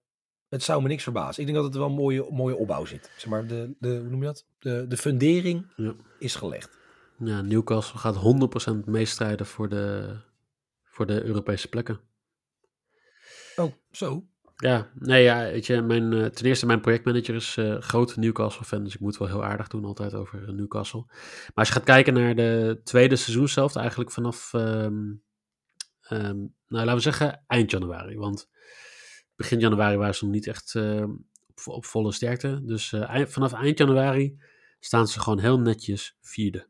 het zou me niks verbazen. Ik denk dat het wel een mooie, mooie opbouw zit. Zeg maar, de, de, hoe noem je dat? De, de fundering Ja. is gelegd. Ja, Newcastle gaat 100% meestrijden voor de, voor de Europese plekken. Oh, zo. Ja, nee, ja, weet je, mijn, eh, ten eerste mijn projectmanager is eh groot Newcastle-fan, dus ik moet wel heel aardig doen altijd over eh, Newcastle. Maar als je gaat kijken naar de tweede seizoenshelft, eigenlijk vanaf, ehm, ehm, nou laten we zeggen eind januari, want begin januari waren ze nog niet echt ehm, op, op volle sterkte. Dus eind- vanaf eind januari staan ze gewoon heel netjes vierde.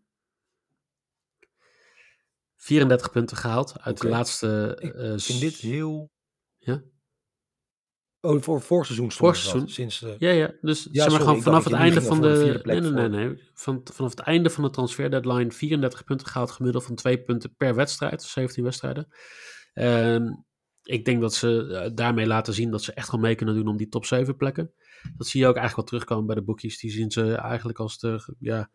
34 punten gehaald uit de laatste... Ik vind dit heel... Ja? Oh, voor voorseizoen stond Sinds, eh, Ja, ja, dus zeg maar sorry, vanaf het einde van de. de Nee, nee, nee. Van, vanaf het einde van de transfer deadline 34 punten gehaald, gemiddeld van twee punten per wedstrijd, 17 wedstrijden. Ehm, ik denk dat ze eh, daarmee laten zien dat ze echt gewoon mee kunnen doen om die top 7 plekken. Dat zie je ook eigenlijk wel terugkomen bij de boekjes. Die zien ze eigenlijk als de. Ja,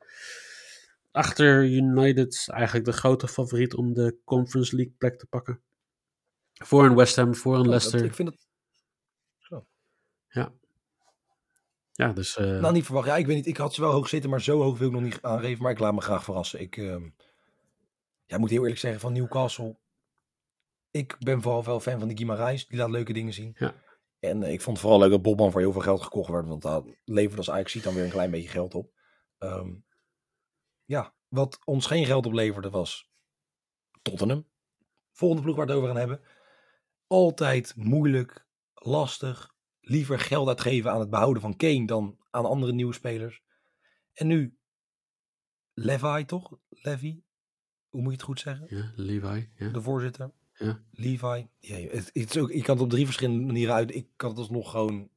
achter United eigenlijk de grote favoriet om de Conference League plek te pakken. Voor een West Ham, voor een oh, dat- Leicester. ik vind het Ja, dus. eh, nou niet verwacht. Ja, ik weet niet. Ik had ze wel hoog zitten, maar zo hoog wil ik nog niet aangeven. Maar ik laat me graag verrassen. Ik ehm, ja, moet heel eerlijk zeggen van Newcastle. Ik ben vooral wel fan van die Guimarães. Die laat leuke dingen zien. Ja. En eh, ik vond het vooral leuk dat Bobman voor heel veel geld gekocht werd. Want dat levert als Ajax ziet dan weer een klein beetje geld op. Ehm, ja, wat ons geen geld opleverde was Tottenham. Volgende ploeg waar we het over gaan hebben. Altijd moeilijk, lastig. Liever geld uitgeven aan het behouden van Kane dan aan andere nieuwe spelers. En nu Levi toch? Levi? Hoe moet je het goed zeggen? ja, Levi. Ja. De voorzitter. Ja. Levi. Ja, het, het is ook, ik kan het op drie verschillende manieren uit. Ik kan het alsnog gewoon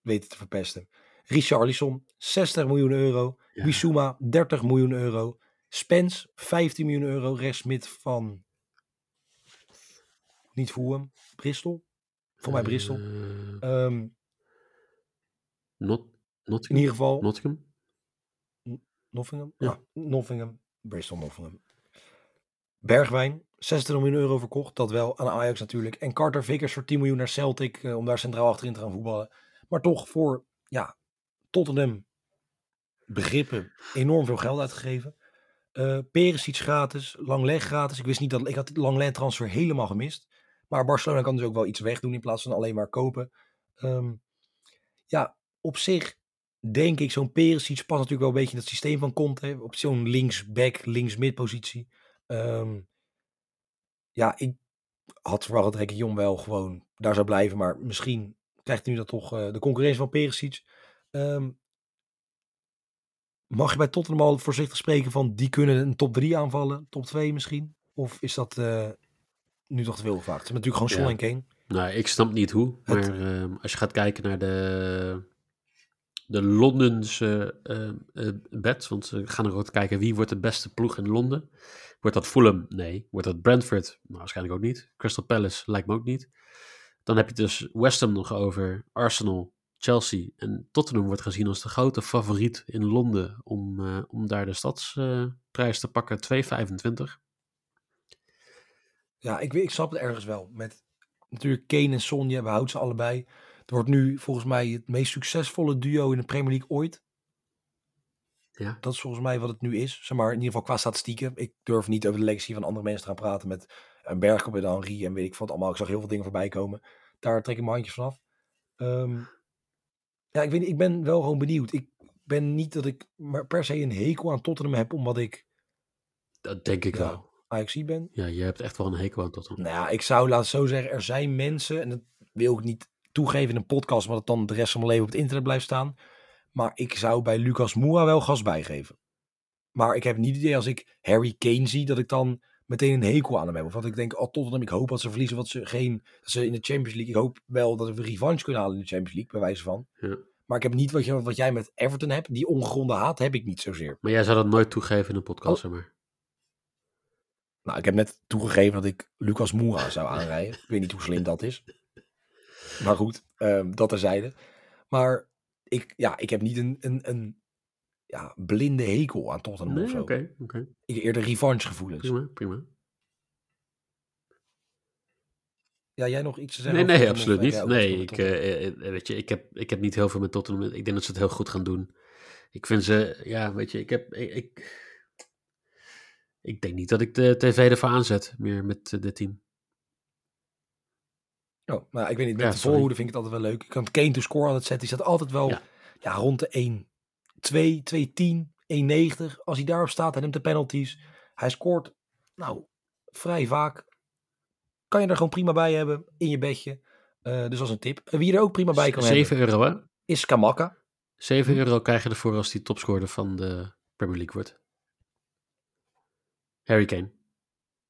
weten te verpesten. Richarlison, 60 miljoen euro. Ja. Bissouma, 30 miljoen euro. Spence, 15 miljoen euro. Rechtsmid van... Niet Fulham. Bristol. Voor mij Bristol. Ehm, Not, in Nottingham? ieder geval... Nottingham? Nottingham? Ja. Nottingham. Bristol Nottingham. Bergwijn, 60 miljoen euro verkocht. Dat wel aan Ajax natuurlijk. En Carter Vickers voor 10 miljoen naar Celtic. eh, om daar centraal achterin te gaan voetballen. Maar toch voor ja, Tottenham begrippen enorm veel geld uitgegeven. Eh Perisic gratis. Langleg gratis. Ik wist niet dat... Ik had de Langleg transfer helemaal gemist. Maar Barcelona kan dus ook wel iets wegdoen in plaats van alleen maar kopen. Ehm, ja, op zich denk ik, zo'n Perisic past natuurlijk wel een beetje in het systeem van Conte. Op zo'n linksback, linksmid positie. Ehm, ja, ik had verwacht dat Jong wel gewoon daar zou blijven. Maar misschien krijgt hij nu dat toch eh, de concurrentie van Perisic. Ehm, mag je bij Tottenham al voorzichtig spreken van die kunnen een top 3 aanvallen? Top 2 misschien? Of is dat eh, nu toch te veel gevraagd? Ze hebben natuurlijk gewoon Son en Kane. Nou, ik snap niet hoe. Het- Maar ehm, als je gaat kijken naar de, de Londense ehm, eh, bets, want ze gaan er ook kijken wie wordt de beste ploeg in Londen. Wordt dat Fulham? Nee. Wordt dat Brentford? Nou, waarschijnlijk ook niet. Crystal Palace lijkt me ook niet. Dan heb je dus West Ham nog over, Arsenal, Chelsea en Tottenham wordt gezien als de grote favoriet in Londen om, eh, om daar de stadsprijs te pakken, 2,25. Ja, ik, weet- ik snap het ergens wel. Met natuurlijk Kane en Son, je behoudt ze allebei. Het wordt nu volgens mij het meest succesvolle duo in de Premier League ooit. Ja. Dat is volgens mij wat het nu is. Zeg maar, in ieder geval qua statistieken. Ik durf niet over de legacy van andere mensen te gaan praten met een Bergkamp en Henry en weet ik wat allemaal. Ik zag heel veel dingen voorbij komen. Daar trek ik mijn handjes vanaf. Ehm ja, ik weet ik ben wel gewoon benieuwd. Ik ben niet dat ik maar per se een hekel aan Tottenham heb omdat ik Dat denk ik Ja. wel. Ajax ben. Ja, je hebt echt wel een hekel aan Tottenham. Nou ja, ik zou laten zo zeggen, er zijn mensen, en dat wil ik niet toegeven in een podcast, maar dat dan de rest van mijn leven op het internet blijft staan. Maar ik zou bij Lucas Moura wel gas bijgeven. Maar ik heb niet het idee als ik Harry Kane zie, dat ik dan meteen een hekel aan hem heb. Of dat ik denk, oh Tottenham, ik hoop dat ze verliezen, wat ze geen, dat ze in de Champions League, ik hoop wel dat we revanche kunnen halen in de Champions League, bij wijze van. Ja. Maar ik heb niet wat, je, wat jij met Everton hebt, die ongegronde haat heb ik niet zozeer. Maar jij zou dat nooit toegeven in een podcast, Oh. zeg maar. Nou, ik heb net toegegeven dat ik Lucas Moura zou aanrijden. ik weet niet hoe slim dat is. Maar goed, ehm, dat terzijde. Maar ik, ja, ik heb niet een, een, een ja, blinde hekel aan Tottenham of Nee, zo. oké, oké. Ik heb eerder revanche gevoelens. Prima, prima. Ja, jij nog iets te zeggen? Nee, nee, absoluut of niet. Nee, ik, Tottenham? eh, eh, weet je, ik heb, ik heb niet heel veel met Tottenham. Ik denk dat ze het heel goed gaan doen. Ik vind ze, ja, weet je, ik heb, ik, ik, ik denk niet dat ik de tv ervoor aanzet, meer met eh, dit team. Oh, nou, ik weet niet, met Ja, de voorhoede vind ik het altijd wel leuk. Ik kan Kane to score altijd zetten. Die staat altijd wel Ja. ja. rond de 1, 2, 210, 190. Als hij daarop staat, hij neemt de penalties. Hij scoort, nou, vrij vaak. Kan je er gewoon prima bij hebben in je bedje. Eh, dus als een tip. Wie er ook prima bij kan 7 hebben, euro, hè? is Kamaka. 7 Hm. euro krijg je ervoor als die topscorer van de Premier League wordt. Harry Kane.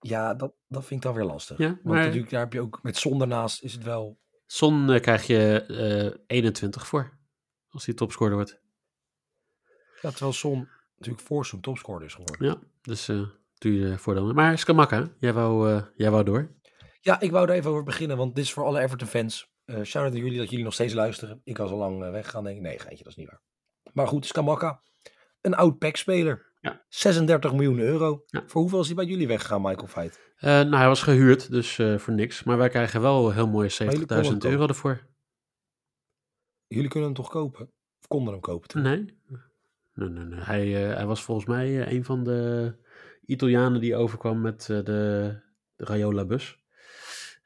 Ja, dat, dat vind ik dan weer lastig. Ja, Want maar- natuurlijk, daar heb je ook met zonder naast is het wel... Son eh, krijg je eh 21 voor, als die topscorer wordt. Ja, terwijl Son natuurlijk voor zo'n topscorer is geworden. Ja, dus eh doe je voordeel. Maar Skamaka, jij wou, eh, jij wou door. Ja, ik wou er even over beginnen, want dit is voor alle Everton-fans. Eh shout-out aan jullie dat jullie nog steeds luisteren. Ik was al lang eh, weggegaan, denk ik. Nee, geintje, dat is niet waar. Maar goed, Skamaka, een oud PEC-speler. Ja. 36 miljoen euro. Ja. Voor hoeveel is hij bij jullie weggegaan, Michael Feit? Eh, nou, hij was gehuurd, dus eh, voor niks. Maar wij krijgen wel heel mooie 70.000 jullie konden hem euro ervoor. Jullie kunnen hem toch kopen? Of konden hem kopen toen? Nee. Nee, nee, nee. Hij, eh, hij was volgens mij een van de Italianen die overkwam met de, de Rayola-bus.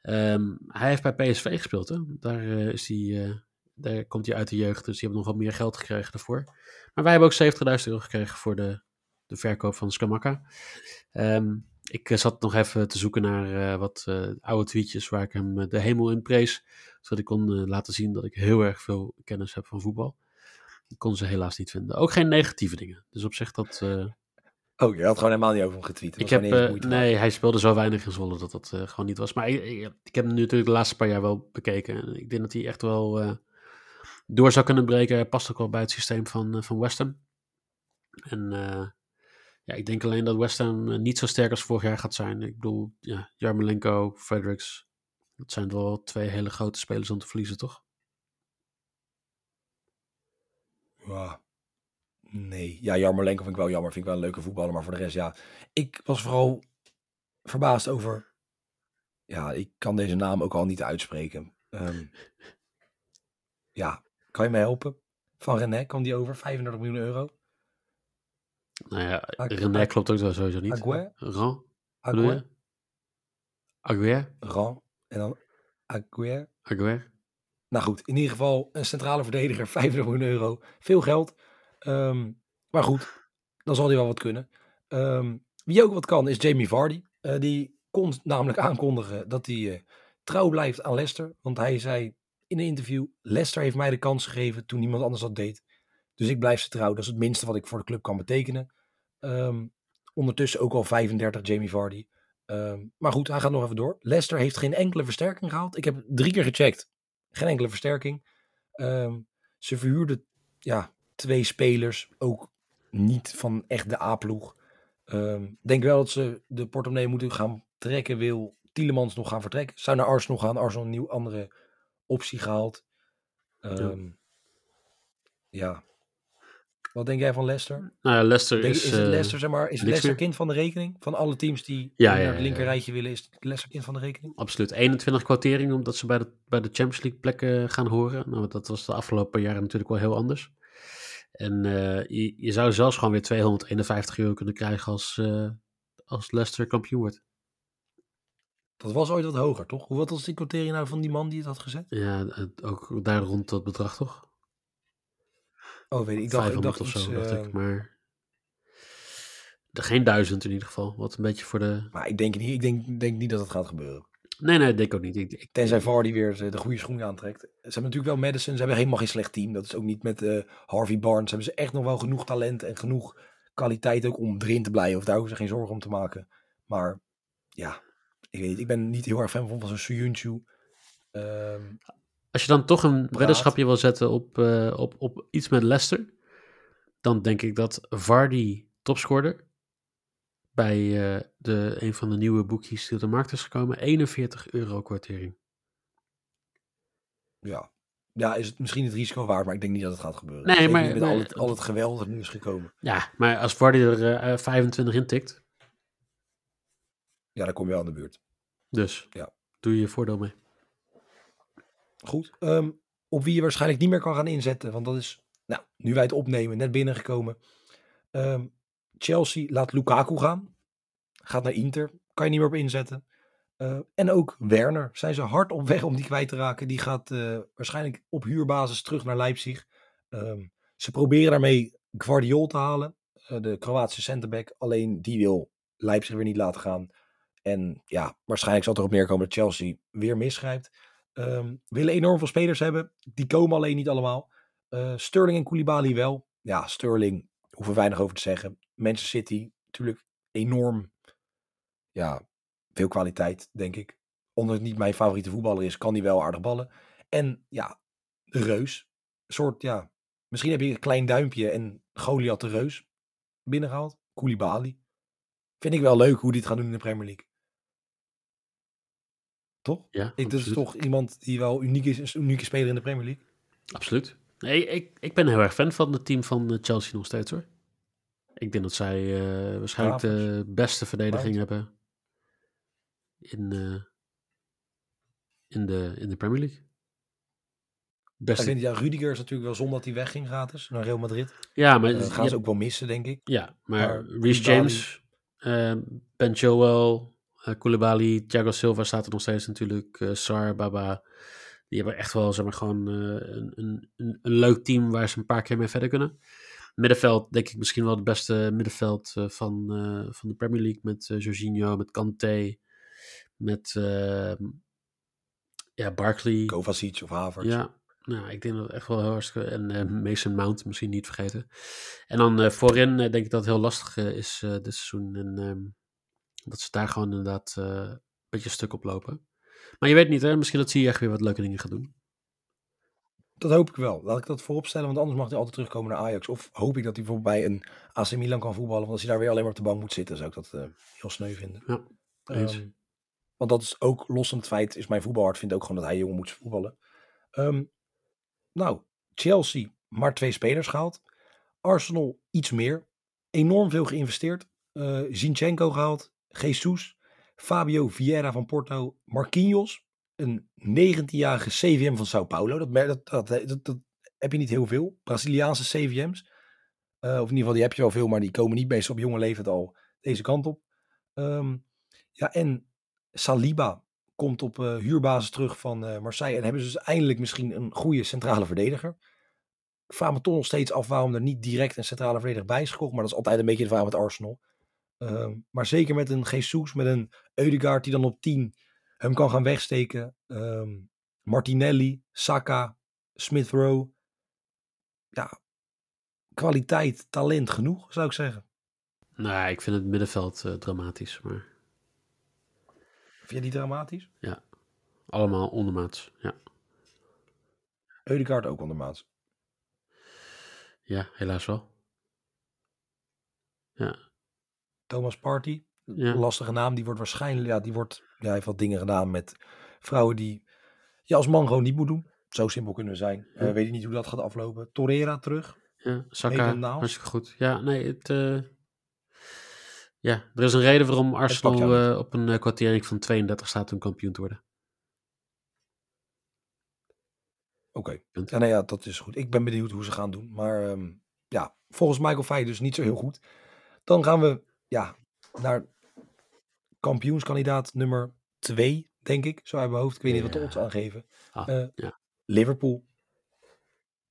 Ehm, hij heeft bij PSV gespeeld, hè. Daar, is hij, daar komt hij uit de jeugd, dus die hebben nog wat meer geld gekregen daarvoor. Maar wij hebben ook 70.000 euro gekregen voor de, de verkoop van Skamaka. Ehm, ik eh, zat nog even te zoeken naar eh, wat eh, oude tweetjes waar ik hem de hemel in prees. Zodat ik kon laten zien dat ik heel erg veel kennis heb van voetbal. Ik kon ze helaas niet vinden. Ook geen negatieve dingen. Dus op zich dat... Oh, je had gewoon helemaal niet over hem getweet. Ik heb, nee, hij speelde zo weinig in Zwolle dat dat gewoon niet was. Maar ik, ik, ik heb hem nu natuurlijk de laatste paar jaar wel bekeken. En ik denk dat hij echt wel door zou kunnen breken. Hij past ook wel bij het systeem van, van West Ham. En ja, ik denk alleen dat West Ham eh, niet zo sterk als vorig jaar gaat zijn. Ik bedoel, ja, Jarmolenko, Fredericks. Dat zijn wel twee hele grote spelers om te verliezen, toch? Ja. Nee. Ja, Jarmolenko vind ik wel jammer. Vind ik wel een leuke voetballer. Maar voor de rest, ja. Ik was vooral verbaasd over... Ja, ik kan deze naam ook al niet uitspreken. Ehm, ja, kan je me helpen? Van René kwam die over. 35 miljoen euro. Nou ja, René klopt ook sowieso niet. Aguer? Ran, Aguer. Aguer? Ran. En dan Aguer. Aguer? Nou goed, in ieder geval een centrale verdediger. [LAUGHS] 35 miljoen euro. Veel geld. Ehm, maar goed, dan zal hij wel wat kunnen. Ehm, wie ook wat kan is Jamie Vardy. Eh, die kon namelijk aankondigen dat hij eh, trouw blijft aan Leicester. Want hij zei in een interview, Leicester heeft mij de kans gegeven toen niemand anders dat deed. Dus ik blijf ze trouw. Dat is het minste wat ik voor de club kan betekenen. Ehm, ondertussen ook al 35 Jamie Vardy. Ehm, maar goed, hij gaat nog even door. Leicester heeft geen enkele versterking gehaald. Ik heb drie keer gecheckt. Geen enkele versterking. Ehm, ze verhuurden ja, twee spelers. Ook niet van echt de A-ploeg. Denk wel dat ze de portemonnee moeten gaan trekken. Wil Tielemans nog gaan vertrekken? Zou naar Arsenal gaan. Arsenal een nieuw andere optie gehaald. Ja. Wat denk jij van Leicester? Nou ja, Leicester Denk, is... is het eh, Leicester, zeg maar, is Leicester meer. kind van de rekening? Van alle teams die Ja, naar ja, het ja, linker ja. rijtje willen, is Leicester kind van de rekening? Absoluut. 21 kwotering, omdat ze bij de, bij de Champions League plekken gaan horen. Nou, dat was de afgelopen jaren natuurlijk wel heel anders. En eh, je, je zou zelfs gewoon weer 251 euro kunnen krijgen als, eh, als Leicester kampioen wordt. Dat was ooit wat hoger, toch? Hoe wat was die quotering nou van die man die het had gezet? Ja, ook daar rond dat bedrag toch? Oh, weet ik. Ik dacht, ik 500 dacht of iets... zo, dacht eh, ik. Maar er geen duizend in ieder geval. Wat een beetje voor de... Maar ik denk niet, ik denk, denk niet dat het gaat gebeuren. Nee, nee, denk ik ook niet. Ik, ik, Tenzij Vardy weer de, de goede schoen aantrekt. Ze hebben natuurlijk wel Madison. Ze hebben helemaal geen slecht team. Dat is ook niet met eh, Harvey Barnes. Hebben ze echt nog wel genoeg talent en genoeg kwaliteit ook om erin te blijven. Of daar hoeven ze geen zorgen om te maken. Maar ja, ik weet niet. Ik ben niet heel erg fan van, van zo'n Suyunchu. Ehm Als je dan toch een weddenschapje wil zetten op, eh, op, op iets met Leicester, dan denk ik dat Vardy topscorer bij eh, de, een van de nieuwe boekjes die op de markt is gekomen, 41 euro kwartering. ja. ja, is het misschien het risico waard, maar ik denk niet dat het gaat gebeuren. Nee, Zeker maar- Met al, het, al het geweld dat nu is gekomen. Ja, maar als Vardy er eh, 25 in tikt, Ja, dan kom je wel aan de buurt. dus Ja. doe je je voordeel mee. Goed. ehm, op wie je waarschijnlijk niet meer kan gaan inzetten. Want dat is, nou, nu wij het opnemen, net binnengekomen. Ehm, Chelsea laat Lukaku gaan. Gaat naar Inter. Kan je niet meer op inzetten. Eh, en ook Werner. Zijn ze hard op weg om die kwijt te raken. Die gaat eh, waarschijnlijk op huurbasis terug naar Leipzig. Ehm, ze proberen daarmee Guardiol te halen. eh, de Kroatische centerback. Alleen die wil Leipzig weer niet laten gaan. En ja, waarschijnlijk zal het erop neerkomen dat Chelsea weer misgrijpt. Ehm, willen enorm veel spelers hebben. Die komen alleen niet allemaal. Eh, Sterling en Koulibaly wel. Ja, Sterling hoeven we weinig over te zeggen. Manchester City natuurlijk enorm. Ja, veel kwaliteit, denk ik. Omdat het niet mijn favoriete voetballer is, kan hij wel aardig ballen. En ja, de Reus. Een soort, ja, misschien heb je een klein duimpje en Goliath de Reus binnengehaald. Koulibaly. Vind ik wel leuk hoe die het gaan doen in de Premier League. Toch? Ja, Ik, dat is toch iemand die wel uniek is, een unieke speler in de Premier League. Absoluut. Nee, ik, ik ben heel erg fan van het team van eh, Chelsea nog steeds hoor. Ik denk dat zij eh, waarschijnlijk de beste verdediging hebben in, eh, in, de, in de Premier League. Beste. ja, Rudiger is natuurlijk wel zonde dat hij wegging gratis naar Real Madrid. ja, maar, Eh, gaan ja, ze ook wel missen, denk ik. ja, maar, maar Reece James, Ben Joel, eh Koulibaly, Thiago Silva staat er nog steeds natuurlijk, eh, Sar, Baba. Die hebben echt wel zeg maar, gewoon eh, een, een, een, leuk team waar ze een paar keer mee verder kunnen. Middenveld denk ik misschien wel het beste middenveld van, van de Premier League. Met Jorginho, met Kanté, met eh, ja, Barkley. Kovacic of Havertz. Ja, nou, ik denk dat het echt wel heel hartstikke... En Mason Mount misschien niet vergeten. En dan voorin denk ik dat het heel lastig is dit seizoen. En ehm, dat ze daar gewoon inderdaad eh, een beetje stuk op lopen. Maar je weet niet, hè? Misschien dat zie je echt weer wat leuke dingen gaat doen. Dat hoop ik wel. Laat ik dat voorop stellen, want anders mag hij altijd terugkomen naar Ajax. Of hoop ik dat hij bijvoorbeeld bij een AC Milan kan voetballen. Want als hij daar weer alleen maar op de bank moet zitten, zou ik dat eh, heel sneu vinden. Ja. Ehm, want dat is ook los van het feit, is mijn voetbalhart vindt ook gewoon dat hij jongen moet voetballen. Ehm, nou, Chelsea, maar twee spelers gehaald. Arsenal iets meer. Enorm veel geïnvesteerd. Eh Zinchenko gehaald. Jesus. Fabio Vieira van Porto. Marquinhos. Een 19-jarige CVM van Sao Paulo. Dat, dat, dat, dat heb je niet heel veel. Braziliaanse CVM's. Eh, of in ieder geval, die heb je wel veel, maar die komen niet meestal op jonge leeftijd al deze kant op. Ehm, ja, en Saliba komt op eh, huurbasis terug van eh, Marseille. En hebben ze dus eindelijk misschien een goede centrale verdediger. Ik vraag me toch nog steeds af waarom er niet direct een centrale verdediger bij is gekocht. Maar dat is altijd een beetje de vraag met Arsenal. Ehm, maar zeker met een Jesus, met een Eudegaard die dan op 10 hem kan gaan wegsteken. Ehm, Martinelli, Saka, Smith Rowe. Ja, kwaliteit, talent genoeg zou ik zeggen. Nou, ik vind het middenveld eh, dramatisch. Maar Vind je die dramatisch? allemaal ondermaats. Ja, Eudegaard ook ondermaats. ja helaas wel. Ja, Thomas Party, ja. lastige naam, die wordt waarschijnlijk, ja, die wordt, ja, hij heeft wat dingen gedaan met vrouwen die je als man gewoon niet moet doen. Zo simpel kunnen we zijn. Eh, Ja. weet ik niet hoe dat gaat aflopen. Torreira terug. Ja, Saka, hartstikke goed. Ja, nee, het... eh, ja, er is een reden waarom Arsenal eh, op een eh, kwartering van 32 staat om kampioen te worden. Oké. Punt. Ja, nou ja, dat is goed. Ik ben benieuwd hoe ze gaan doen. Maar ehm, ja, volgens Michael Fay dus niet zo heel goed. Dan gaan we ja, naar kampioenskandidaat nummer 2, denk ik. Zo uit mijn hoofd. Ik weet niet wat de odds aangeven. Ah, Eh, ja. Liverpool.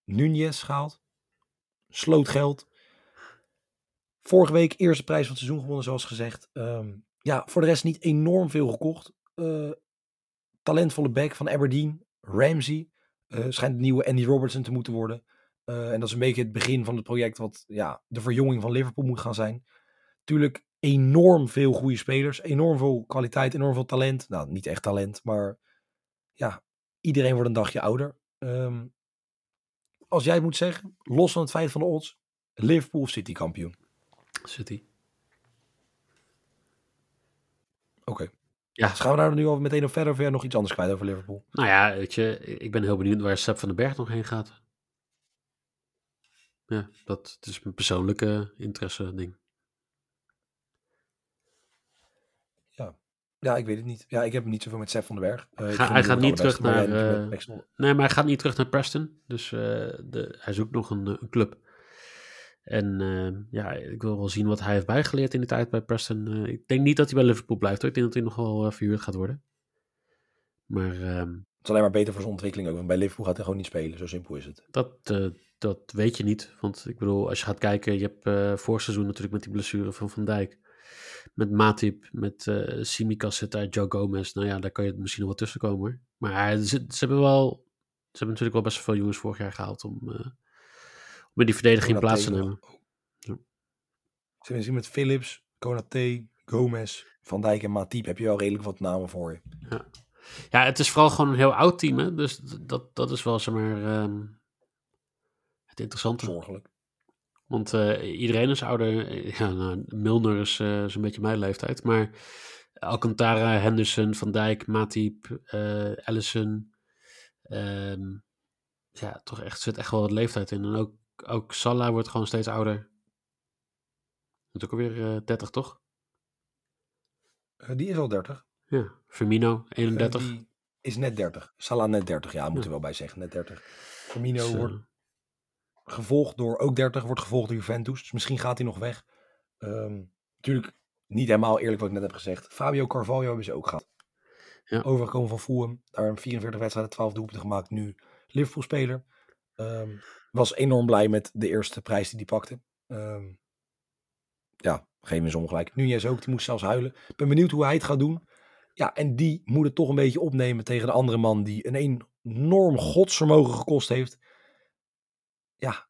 Nunez gehaald. Sloot geld. Vorige week eerste prijs van het seizoen gewonnen, zoals gezegd. Ehm, ja, voor de rest niet enorm veel gekocht. Eh, talentvolle back van Aberdeen. Ramsey. eh, schijnt de nieuwe Andy Robertson te moeten worden. En dat is een beetje het begin van het project wat ja, de verjonging van Liverpool moet gaan zijn. Tuurlijk enorm veel goede spelers, enorm veel kwaliteit, enorm veel talent. Nou, niet echt talent, maar ja, iedereen wordt een dagje ouder. Ehm, als jij het moet zeggen, los van het feit van de odds, Liverpool of City kampioen? City. Oké. Ja. Dus gaan we daar nu al meteen op verder of nog iets anders kwijt over Liverpool? Nou ja, weet je, ik ben heel benieuwd waar Sepp van den Berg nog heen gaat. Ja, dat is mijn persoonlijke interesse ding. Ja, ik weet het niet. Ja, ik heb niet zoveel met Sef van den Berg. Uh, Ga, hij gaat niet terug naar... Uh, nee, maar hij gaat niet terug naar Preston. Dus uh, de, hij zoekt nog een, een club. En ja, ik wil wel zien wat hij heeft bijgeleerd in de tijd bij Preston. ik denk niet dat hij bij Liverpool blijft. Hoor. Ik denk dat hij nog wel verhuurd gaat worden. Maar... ehm, het is alleen maar beter voor zijn ontwikkeling ook. Want bij Liverpool gaat hij gewoon niet spelen. Zo simpel is het. Dat, dat weet je niet. Want ik bedoel, als je gaat kijken... Je hebt voor seizoen natuurlijk met die blessure van Van Dijk met Matip, met uh, Simicas zit daar, Joe Gomez. Nou ja, daar kan je misschien nog wel tussen komen hoor. Maar ze, ze, hebben wel, ze hebben natuurlijk wel best veel jongens vorig jaar gehaald om, uh, om in die verdediging plaats te nemen. Ja. Ze zien met Philips, Konaté, Gomez, Van Dijk en Matip heb je wel redelijk wat namen voor je. Ja, ja het is vooral gewoon een heel oud team hè. Dus dat, dat is wel zeg maar um, het interessante. Zorgelijk. Want uh, iedereen is ouder. Ja, nou, Milner is, uh, is, een beetje mijn leeftijd. Maar Alcantara, Henderson, Van Dijk, Matip, uh, Allison. Um, ja, toch echt, zit echt wel wat leeftijd in. En ook, ook Salah wordt gewoon steeds ouder. Moet ook alweer 30, toch? die is al 30. Ja, Firmino, 31. die is net 30. Salah net 30, ja, moet ja. er wel bij zeggen, net 30. Firmino dus, wordt gevolgd door, ook 30, wordt gevolgd door Juventus. Dus misschien gaat hij nog weg. Um, natuurlijk niet helemaal eerlijk wat ik net heb gezegd. Fabio Carvalho hebben ze ook gehad. Ja. Overgekomen van Fulham. Daar een 44 wedstrijden, 12 doelpunten gemaakt. Nu Liverpool-speler. Um, was enorm blij met de eerste prijs die hij pakte. Um, ja, geef me eens ongelijk. Nunez ook, die moest zelfs huilen. Ik ben benieuwd hoe hij het gaat doen. Ja, en die moet het toch een beetje opnemen tegen de andere man die een enorm godsvermogen gekost heeft ja,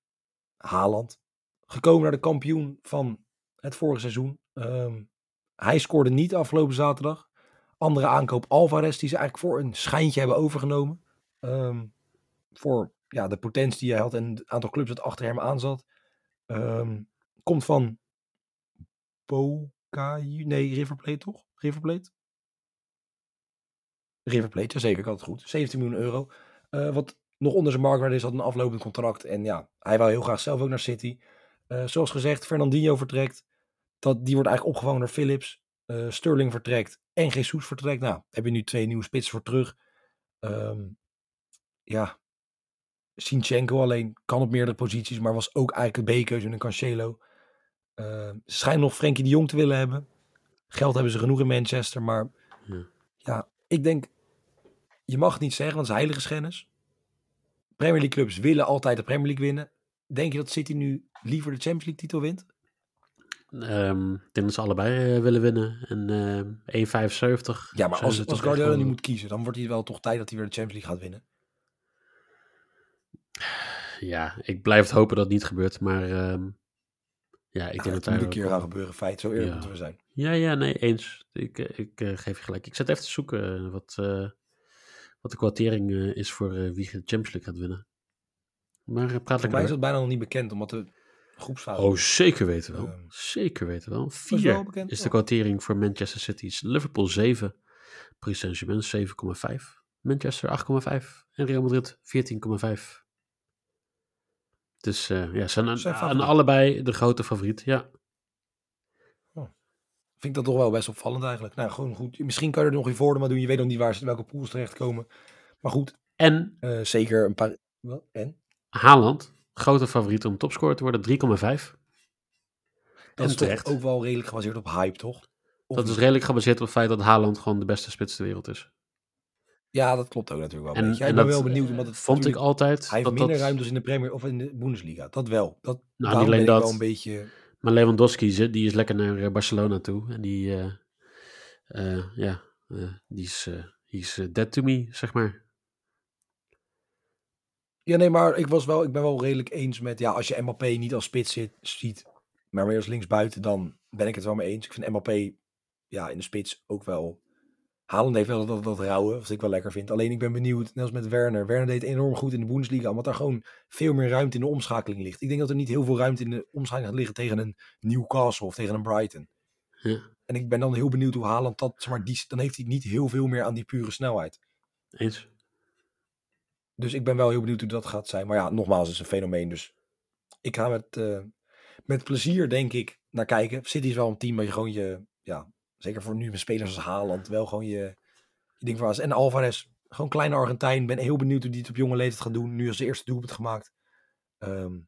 Haaland. Gekomen naar de kampioen van het vorige seizoen. Um, hij scoorde niet afgelopen zaterdag. Andere aankoop Alvarez, die ze eigenlijk voor een schijntje hebben overgenomen. Um, voor ja, de potentie die hij had en het aantal clubs dat achter hem aan zat. Um, komt van Boca, nee, River Plate toch? River Plate? River Plate, jazeker, ik had het goed. 17 miljoen euro. Uh, wat nog onder zijn marktwaarde is, had een aflopend contract. En ja, hij wou heel graag zelf ook naar City. Uh, zoals gezegd, Fernandinho vertrekt. Dat, die wordt eigenlijk opgevangen door Philips. Uh, Sterling vertrekt en Jesus vertrekt. Nou, heb je nu twee nieuwe spitsen voor terug. Um, ja, Sinchenko alleen kan op meerdere posities, maar was ook eigenlijk de B-keuze in een Cancelo. Uh, ze schijnen nog Frenkie de Jong te willen hebben. Geld hebben ze genoeg in Manchester, maar ja, ja ik denk, je mag het niet zeggen, want het is heilige Premier League clubs willen altijd de Premier League winnen. Denk je dat City nu liever de Champions League titel wint? Um, ik denk dat ze allebei uh, willen winnen. En uh, 1,75. Ja, maar als, als Guardiola wel... nu moet kiezen, dan wordt hij wel toch tijd dat hij weer de Champions League gaat winnen. Ja, ik blijf het hopen dat het niet gebeurt, maar um, ja, ik ja, denk dat het moet een keer gaan gebeuren. Feit, zo eerlijk ja. moeten we zijn. Ja, ja, nee, eens. Ik, ik uh, geef je gelijk. Ik zet even te zoeken wat, wat de kwartering uh, is voor wie de Champions League gaat winnen. Maar praat lekker. Mij is dat bijna nog niet bekend, omdat de groepsfase. Oh, zeker weten wel. Um, zeker weten wel. 4 is, is de kwartering voor Manchester City's. Liverpool 7. Paris Saint-Germain 7,5. Manchester 8,5. En Real Madrid 14,5. Dus uh, ja, zijn, zijn aan allebei de grote favoriet, ja. Vind ik dat toch wel best opvallend eigenlijk. Nou, gewoon goed. Misschien kan je er nog in voordeel doen. Je weet nog niet waar ze welke pools terechtkomen. Maar goed. En? Uh, zeker een paar... Wat? En? Haaland, grote favoriet om topscorer te worden, 3,5. Dat is terecht. ook wel redelijk gebaseerd op hype, toch? Of dat is redelijk gebaseerd op het feit dat Haaland gewoon de beste spits ter wereld is. Ja, dat klopt ook natuurlijk wel. En, en ik ben wel benieuwd, omdat het vond ik altijd. Hij heeft dat minder dat, ruimtes in de Premier of in de Bundesliga. Dat wel. Dat, nou, niet alleen dat. wel een beetje. Maar Lewandowski, die is lekker naar Barcelona toe. En die, uh, uh, ja, die is, dead to me, zeg maar. Ja, nee, maar ik, was wel, ik ben wel redelijk eens met... Ja, als je Mbappé niet als spits ziet, maar weer als linksbuiten, dan ben ik het wel mee eens. Ik vind Mbappé ja, in de spits ook wel... Haaland heeft wel dat, dat, rauwe, wat ik wel lekker vind. Alleen ik ben benieuwd, net als met Werner. Werner deed enorm goed in de Bundesliga, omdat daar gewoon veel meer ruimte in de omschakeling ligt. Ik denk dat er niet heel veel ruimte in de omschakeling gaat liggen tegen een Newcastle of tegen een Brighton. Ja. En ik ben dan heel benieuwd hoe Haaland dat, zeg maar, die, dan heeft hij niet heel veel meer aan die pure snelheid. Eens. Dus ik ben wel heel benieuwd hoe dat gaat zijn. Maar ja, nogmaals, het is een fenomeen. Dus ik ga met, eh, met plezier, denk ik, naar kijken. City is wel een team waar je gewoon je, ja, zeker voor nu met spelers als Haaland, wel gewoon je, je ding was. En Alvarez, gewoon kleine Argentijn. Ben heel benieuwd hoe die het op jonge leeftijd gaat doen. Nu als eerste doelpunt gemaakt. Ehm,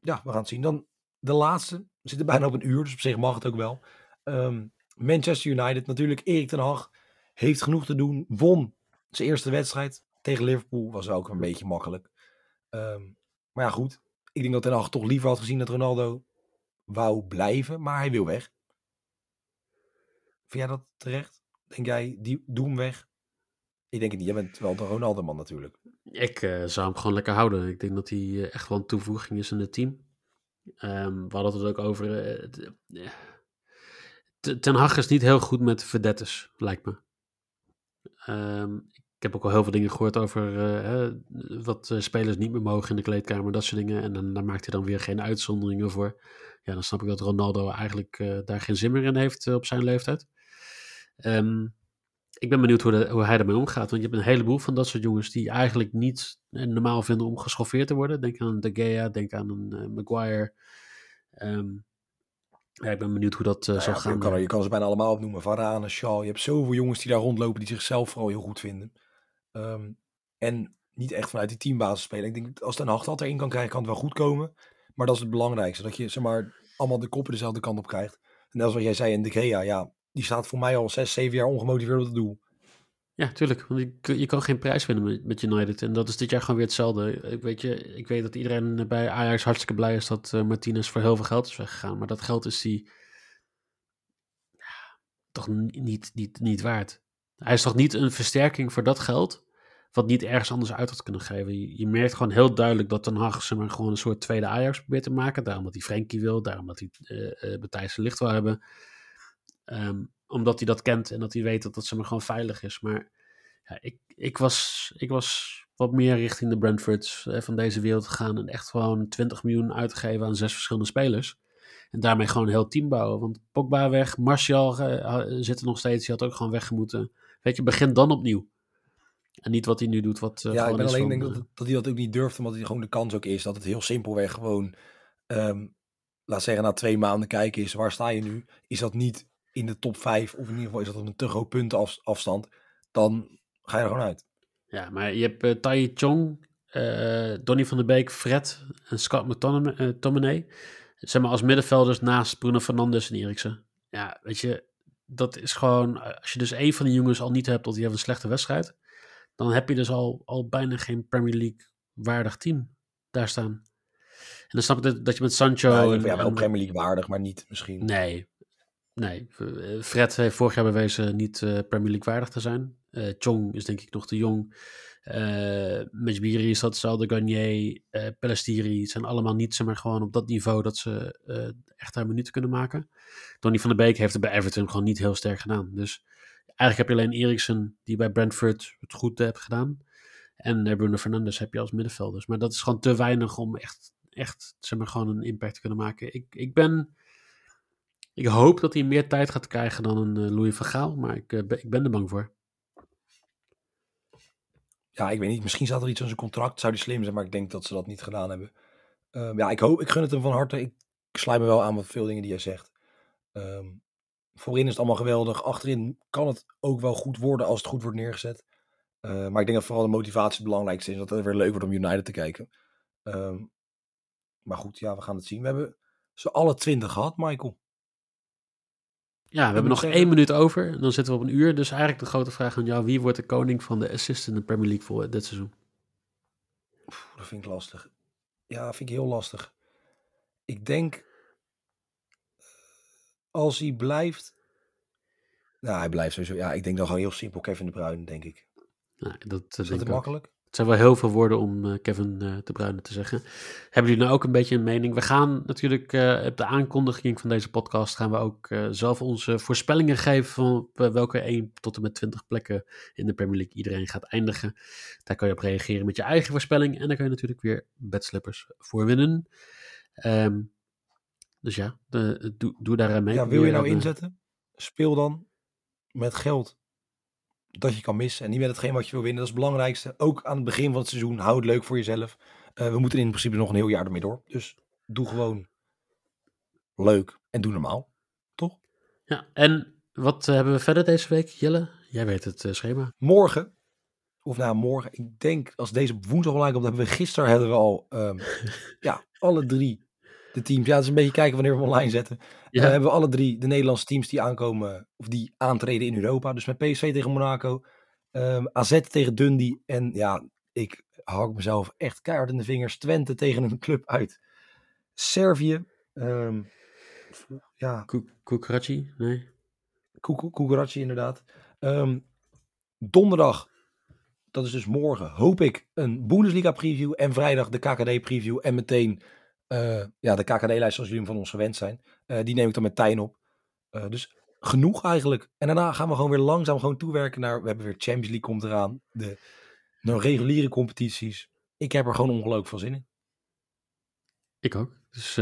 ja, we gaan het zien. Dan de laatste. We zitten bijna op een uur, dus op zich mag het ook wel. Ehm, Manchester United, natuurlijk Erik ten Hag heeft genoeg te doen. Won zijn eerste wedstrijd tegen Liverpool. Was ook een beetje makkelijk. Ehm, maar ja, goed. Ik denk dat ten Hag toch liever had gezien dat Ronaldo wou blijven, maar hij wil weg. Vind jij dat terecht? Denk jij, die, doe hem weg? Ik denk het niet. Jij bent wel de Ronaldo-man natuurlijk. Ik eh, zou hem gewoon lekker houden. Ik denk dat hij eh, echt wel een toevoeging is in het team. Ehm, we hadden het ook over. eh, Ten Hag is niet heel goed met verdettes, lijkt me. Ehm, ik heb ook al heel veel dingen gehoord over wat spelers niet meer mogen in de kleedkamer, dat soort dingen. En dan, daar maakt hij dan weer geen uitzonderingen voor. Ja, dan snap ik dat Ronaldo eigenlijk daar geen zin meer in heeft op zijn leeftijd. Ehm, ik ben benieuwd hoe, de- hoe hij ermee omgaat. Want je hebt een heleboel van dat soort jongens die eigenlijk niet eh, normaal vinden om geschoffeerd te worden. Denk aan De Gea, denk aan een eh, Maguire. Ehm, ja, ik ben benieuwd hoe dat eh, Nou zal ja, gaan. je, kan, je kan ze bijna allemaal opnoemen. Varane, Shaw. Je hebt zoveel jongens die daar rondlopen die zichzelf vooral heel goed vinden. Ehm, en niet echt vanuit die teambasis spelen. Ik denk als Ten Hag dat erin kan krijgen, kan het wel goed komen. Maar dat is het belangrijkste. Dat je zeg maar, allemaal de koppen dezelfde kant op krijgt. En net wat jij zei in De Gea. Ja, die staat voor mij al zes, zeven jaar ongemotiveerd op het doel. Ja, tuurlijk. Want je, je kan geen prijs winnen met, met United. En dat is dit jaar gewoon weer hetzelfde. Ik weet, je, ik weet dat iedereen bij Ajax hartstikke blij is dat eh, Martinez voor heel veel geld is weggegaan. Maar dat geld is die toch niet, niet, niet waard. Hij is toch niet een versterking voor dat geld, wat niet ergens anders uit had kunnen geven. Je, je merkt gewoon heel duidelijk dat Ten Hag zeg maar, gewoon een soort tweede Ajax probeert te maken. Daarom dat hij Frenkie wil, daarom dat hij Matthijs de Licht wil hebben. Ehm, omdat hij dat kent en dat hij weet dat dat zeg maar, gewoon veilig is. Maar ja, ik, ik, was, ik was wat meer richting de Brentfords eh, van deze wereld gegaan. En echt gewoon 20 miljoen uitgegeven aan zes verschillende spelers. En daarmee gewoon een heel team bouwen. Want Pogba weg, Martial eh, zit er nog steeds. Die had ook gewoon weggemoeten. Weet je, begin dan opnieuw. En niet wat hij nu doet. Wat, eh, ja, ik ben alleen van, denk dat, dat hij dat ook niet durft. Omdat hij gewoon de kans ook is. Dat het heel simpelweg gewoon... ehm, laat zeggen, na twee maanden kijken is. Waar sta je nu? Is dat niet in de top vijf? Of in ieder geval is dat op een te groot puntenafstand. Dan ga je er gewoon uit. Ja, maar je hebt uh, Tai Chong, eh, Donny van der Beek, Fred en Scott McTominay. Zeg maar als middenvelders naast Bruno Fernandes en Eriksen. Ja, weet je, dat is gewoon... Als je dus één van die jongens al niet hebt, of die heeft een slechte wedstrijd... dan heb je dus al, al bijna geen Premier League waardig team daar staan. En dan snap ik dat, dat je met Sancho... Ja, en, ja, wel en- Premier League waardig, maar niet misschien. Nee. Nee. Eh, Fred heeft vorig jaar bewezen niet eh, Premier League waardig te zijn. Eh Chong is denk ik nog te jong. Uh, Mejbiri is dat hetzelfde. Garnier, eh Pelestiri. Zijn allemaal niet maar, gewoon op dat niveau dat ze echt haar minuten kunnen maken. Donny van der Beek heeft het bij Everton gewoon niet heel sterk gedaan. Dus eigenlijk heb je alleen Eriksen die bij Brentford het goed heeft gedaan. En Bruno Fernandes heb je als middenvelders. Maar dat is gewoon te weinig om echt, echt zeg maar, gewoon een impact te kunnen maken. Ik, ik ben... Ik hoop dat hij meer tijd gaat krijgen dan een uh, Louis van Gaal, maar ik, ben, ik ben er bang voor. Ja, ik weet niet. Misschien staat er iets aan zijn contract. Zou die slim zijn, maar ik denk dat ze dat niet gedaan hebben. Uh, ja, ik hoop, ik gun het hem van harte. Ik, sluit me wel aan met veel dingen die hij zegt. Um, voorin is het allemaal geweldig. Achterin kan het ook wel goed worden als het goed wordt neergezet. Uh, maar ik denk dat vooral de motivatie het belangrijkste is. Dat het weer leuk wordt om United te kijken. Maar goed, ja, we gaan het zien. We hebben ze alle twintig gehad, Michael. Ja, we hebben nog één minuut over en dan zitten we op een uur. Dus eigenlijk de grote vraag aan jou. Wie wordt de koning van de assist in de Premier League voor dit seizoen? Oef, dat vind ik lastig. Ja, vind ik heel lastig. Ik denk... Als hij blijft... Nou, hij blijft sowieso... Ja, ik denk dan gewoon heel simpel Kevin De Bruyne, denk ik. Nou, dat, is dat makkelijk? Het zijn wel heel veel woorden om uh, Kevin uh, De Bruyne te zeggen. Hebben jullie nou ook een beetje een mening? We gaan natuurlijk uh, op de aankondiging van deze podcast gaan we ook zelf onze voorspellingen geven van welke 1 tot en met 20 plekken in de Premier League iedereen gaat eindigen. Daar kan je op reageren met je eigen voorspelling en dan kan je natuurlijk weer bedslippers voor winnen. Um, dus ja, de, doe, doe daar mee. Ja, wil je nou inzetten? Speel dan met geld dat je kan missen. En niet met hetgeen wat je wil winnen. Dat is het belangrijkste. Ook aan het begin van het seizoen. Hou het leuk voor jezelf. Uh, we moeten in principe nog een heel jaar ermee door. Dus doe gewoon leuk en doe normaal. Toch? Ja, en wat uh, hebben we verder deze week, Jelle? Jij weet het uh, schema. Morgen, of nou morgen, ik denk als deze woensdag online komt, hebben we gisteren hebben we al um, [LAUGHS] ja, alle drie de teams. Ja, het is een beetje kijken wanneer we hem online zetten. Ja. Uh, hebben we alle drie de Nederlandse teams die aankomen, of die aantreden in Europa. Dus met PSV tegen Monaco, um, ehm, AZ tegen Dundee. En ja, ik hak mezelf echt keihard in de vingers. Twente tegen een club uit Servië. Um, ja. Kukurachi, nee. Kukurachi, inderdaad. Um, donderdag, dat is dus morgen, hoop ik een Bundesliga preview. En vrijdag de KKD preview. En meteen ja, de KKD-lijst zoals jullie van ons gewend zijn. Uh, die neem ik dan met Tijn op. Uh, dus genoeg eigenlijk. En daarna gaan we gewoon weer langzaam gewoon toewerken naar... We hebben weer Champions League komt eraan. De nou, reguliere competities. Ik heb er gewoon ongelooflijk veel zin in. Ik ook. Dus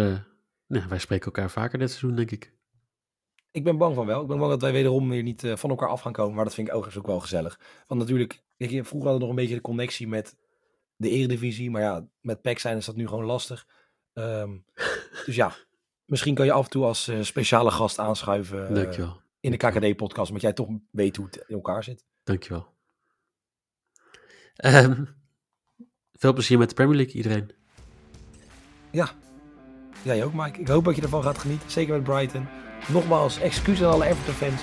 nou, wij spreken elkaar vaker dit seizoen, denk ik. Ik ben bang van wel. Ik ben bang dat wij wederom weer niet van elkaar af gaan komen. Maar dat vind ik overigens ook wel gezellig. Want natuurlijk, vroeger hadden we nog een beetje de connectie met de Eredivisie. Maar ja, met PEC zijn is dat nu gewoon lastig. Um, dus ja, misschien kan je af en toe als uh, speciale gast aanschuiven uh, in de KKD-podcast, omdat jij toch weet hoe het in elkaar zit. Dankjewel. Um, veel plezier met de Premier League, iedereen. Ja, jij ook, Mike. Ik hoop dat je ervan gaat genieten, zeker met Brighton. Nogmaals, excuus aan alle Everton-fans.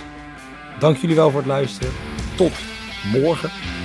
Dank jullie wel voor het luisteren. Tot morgen.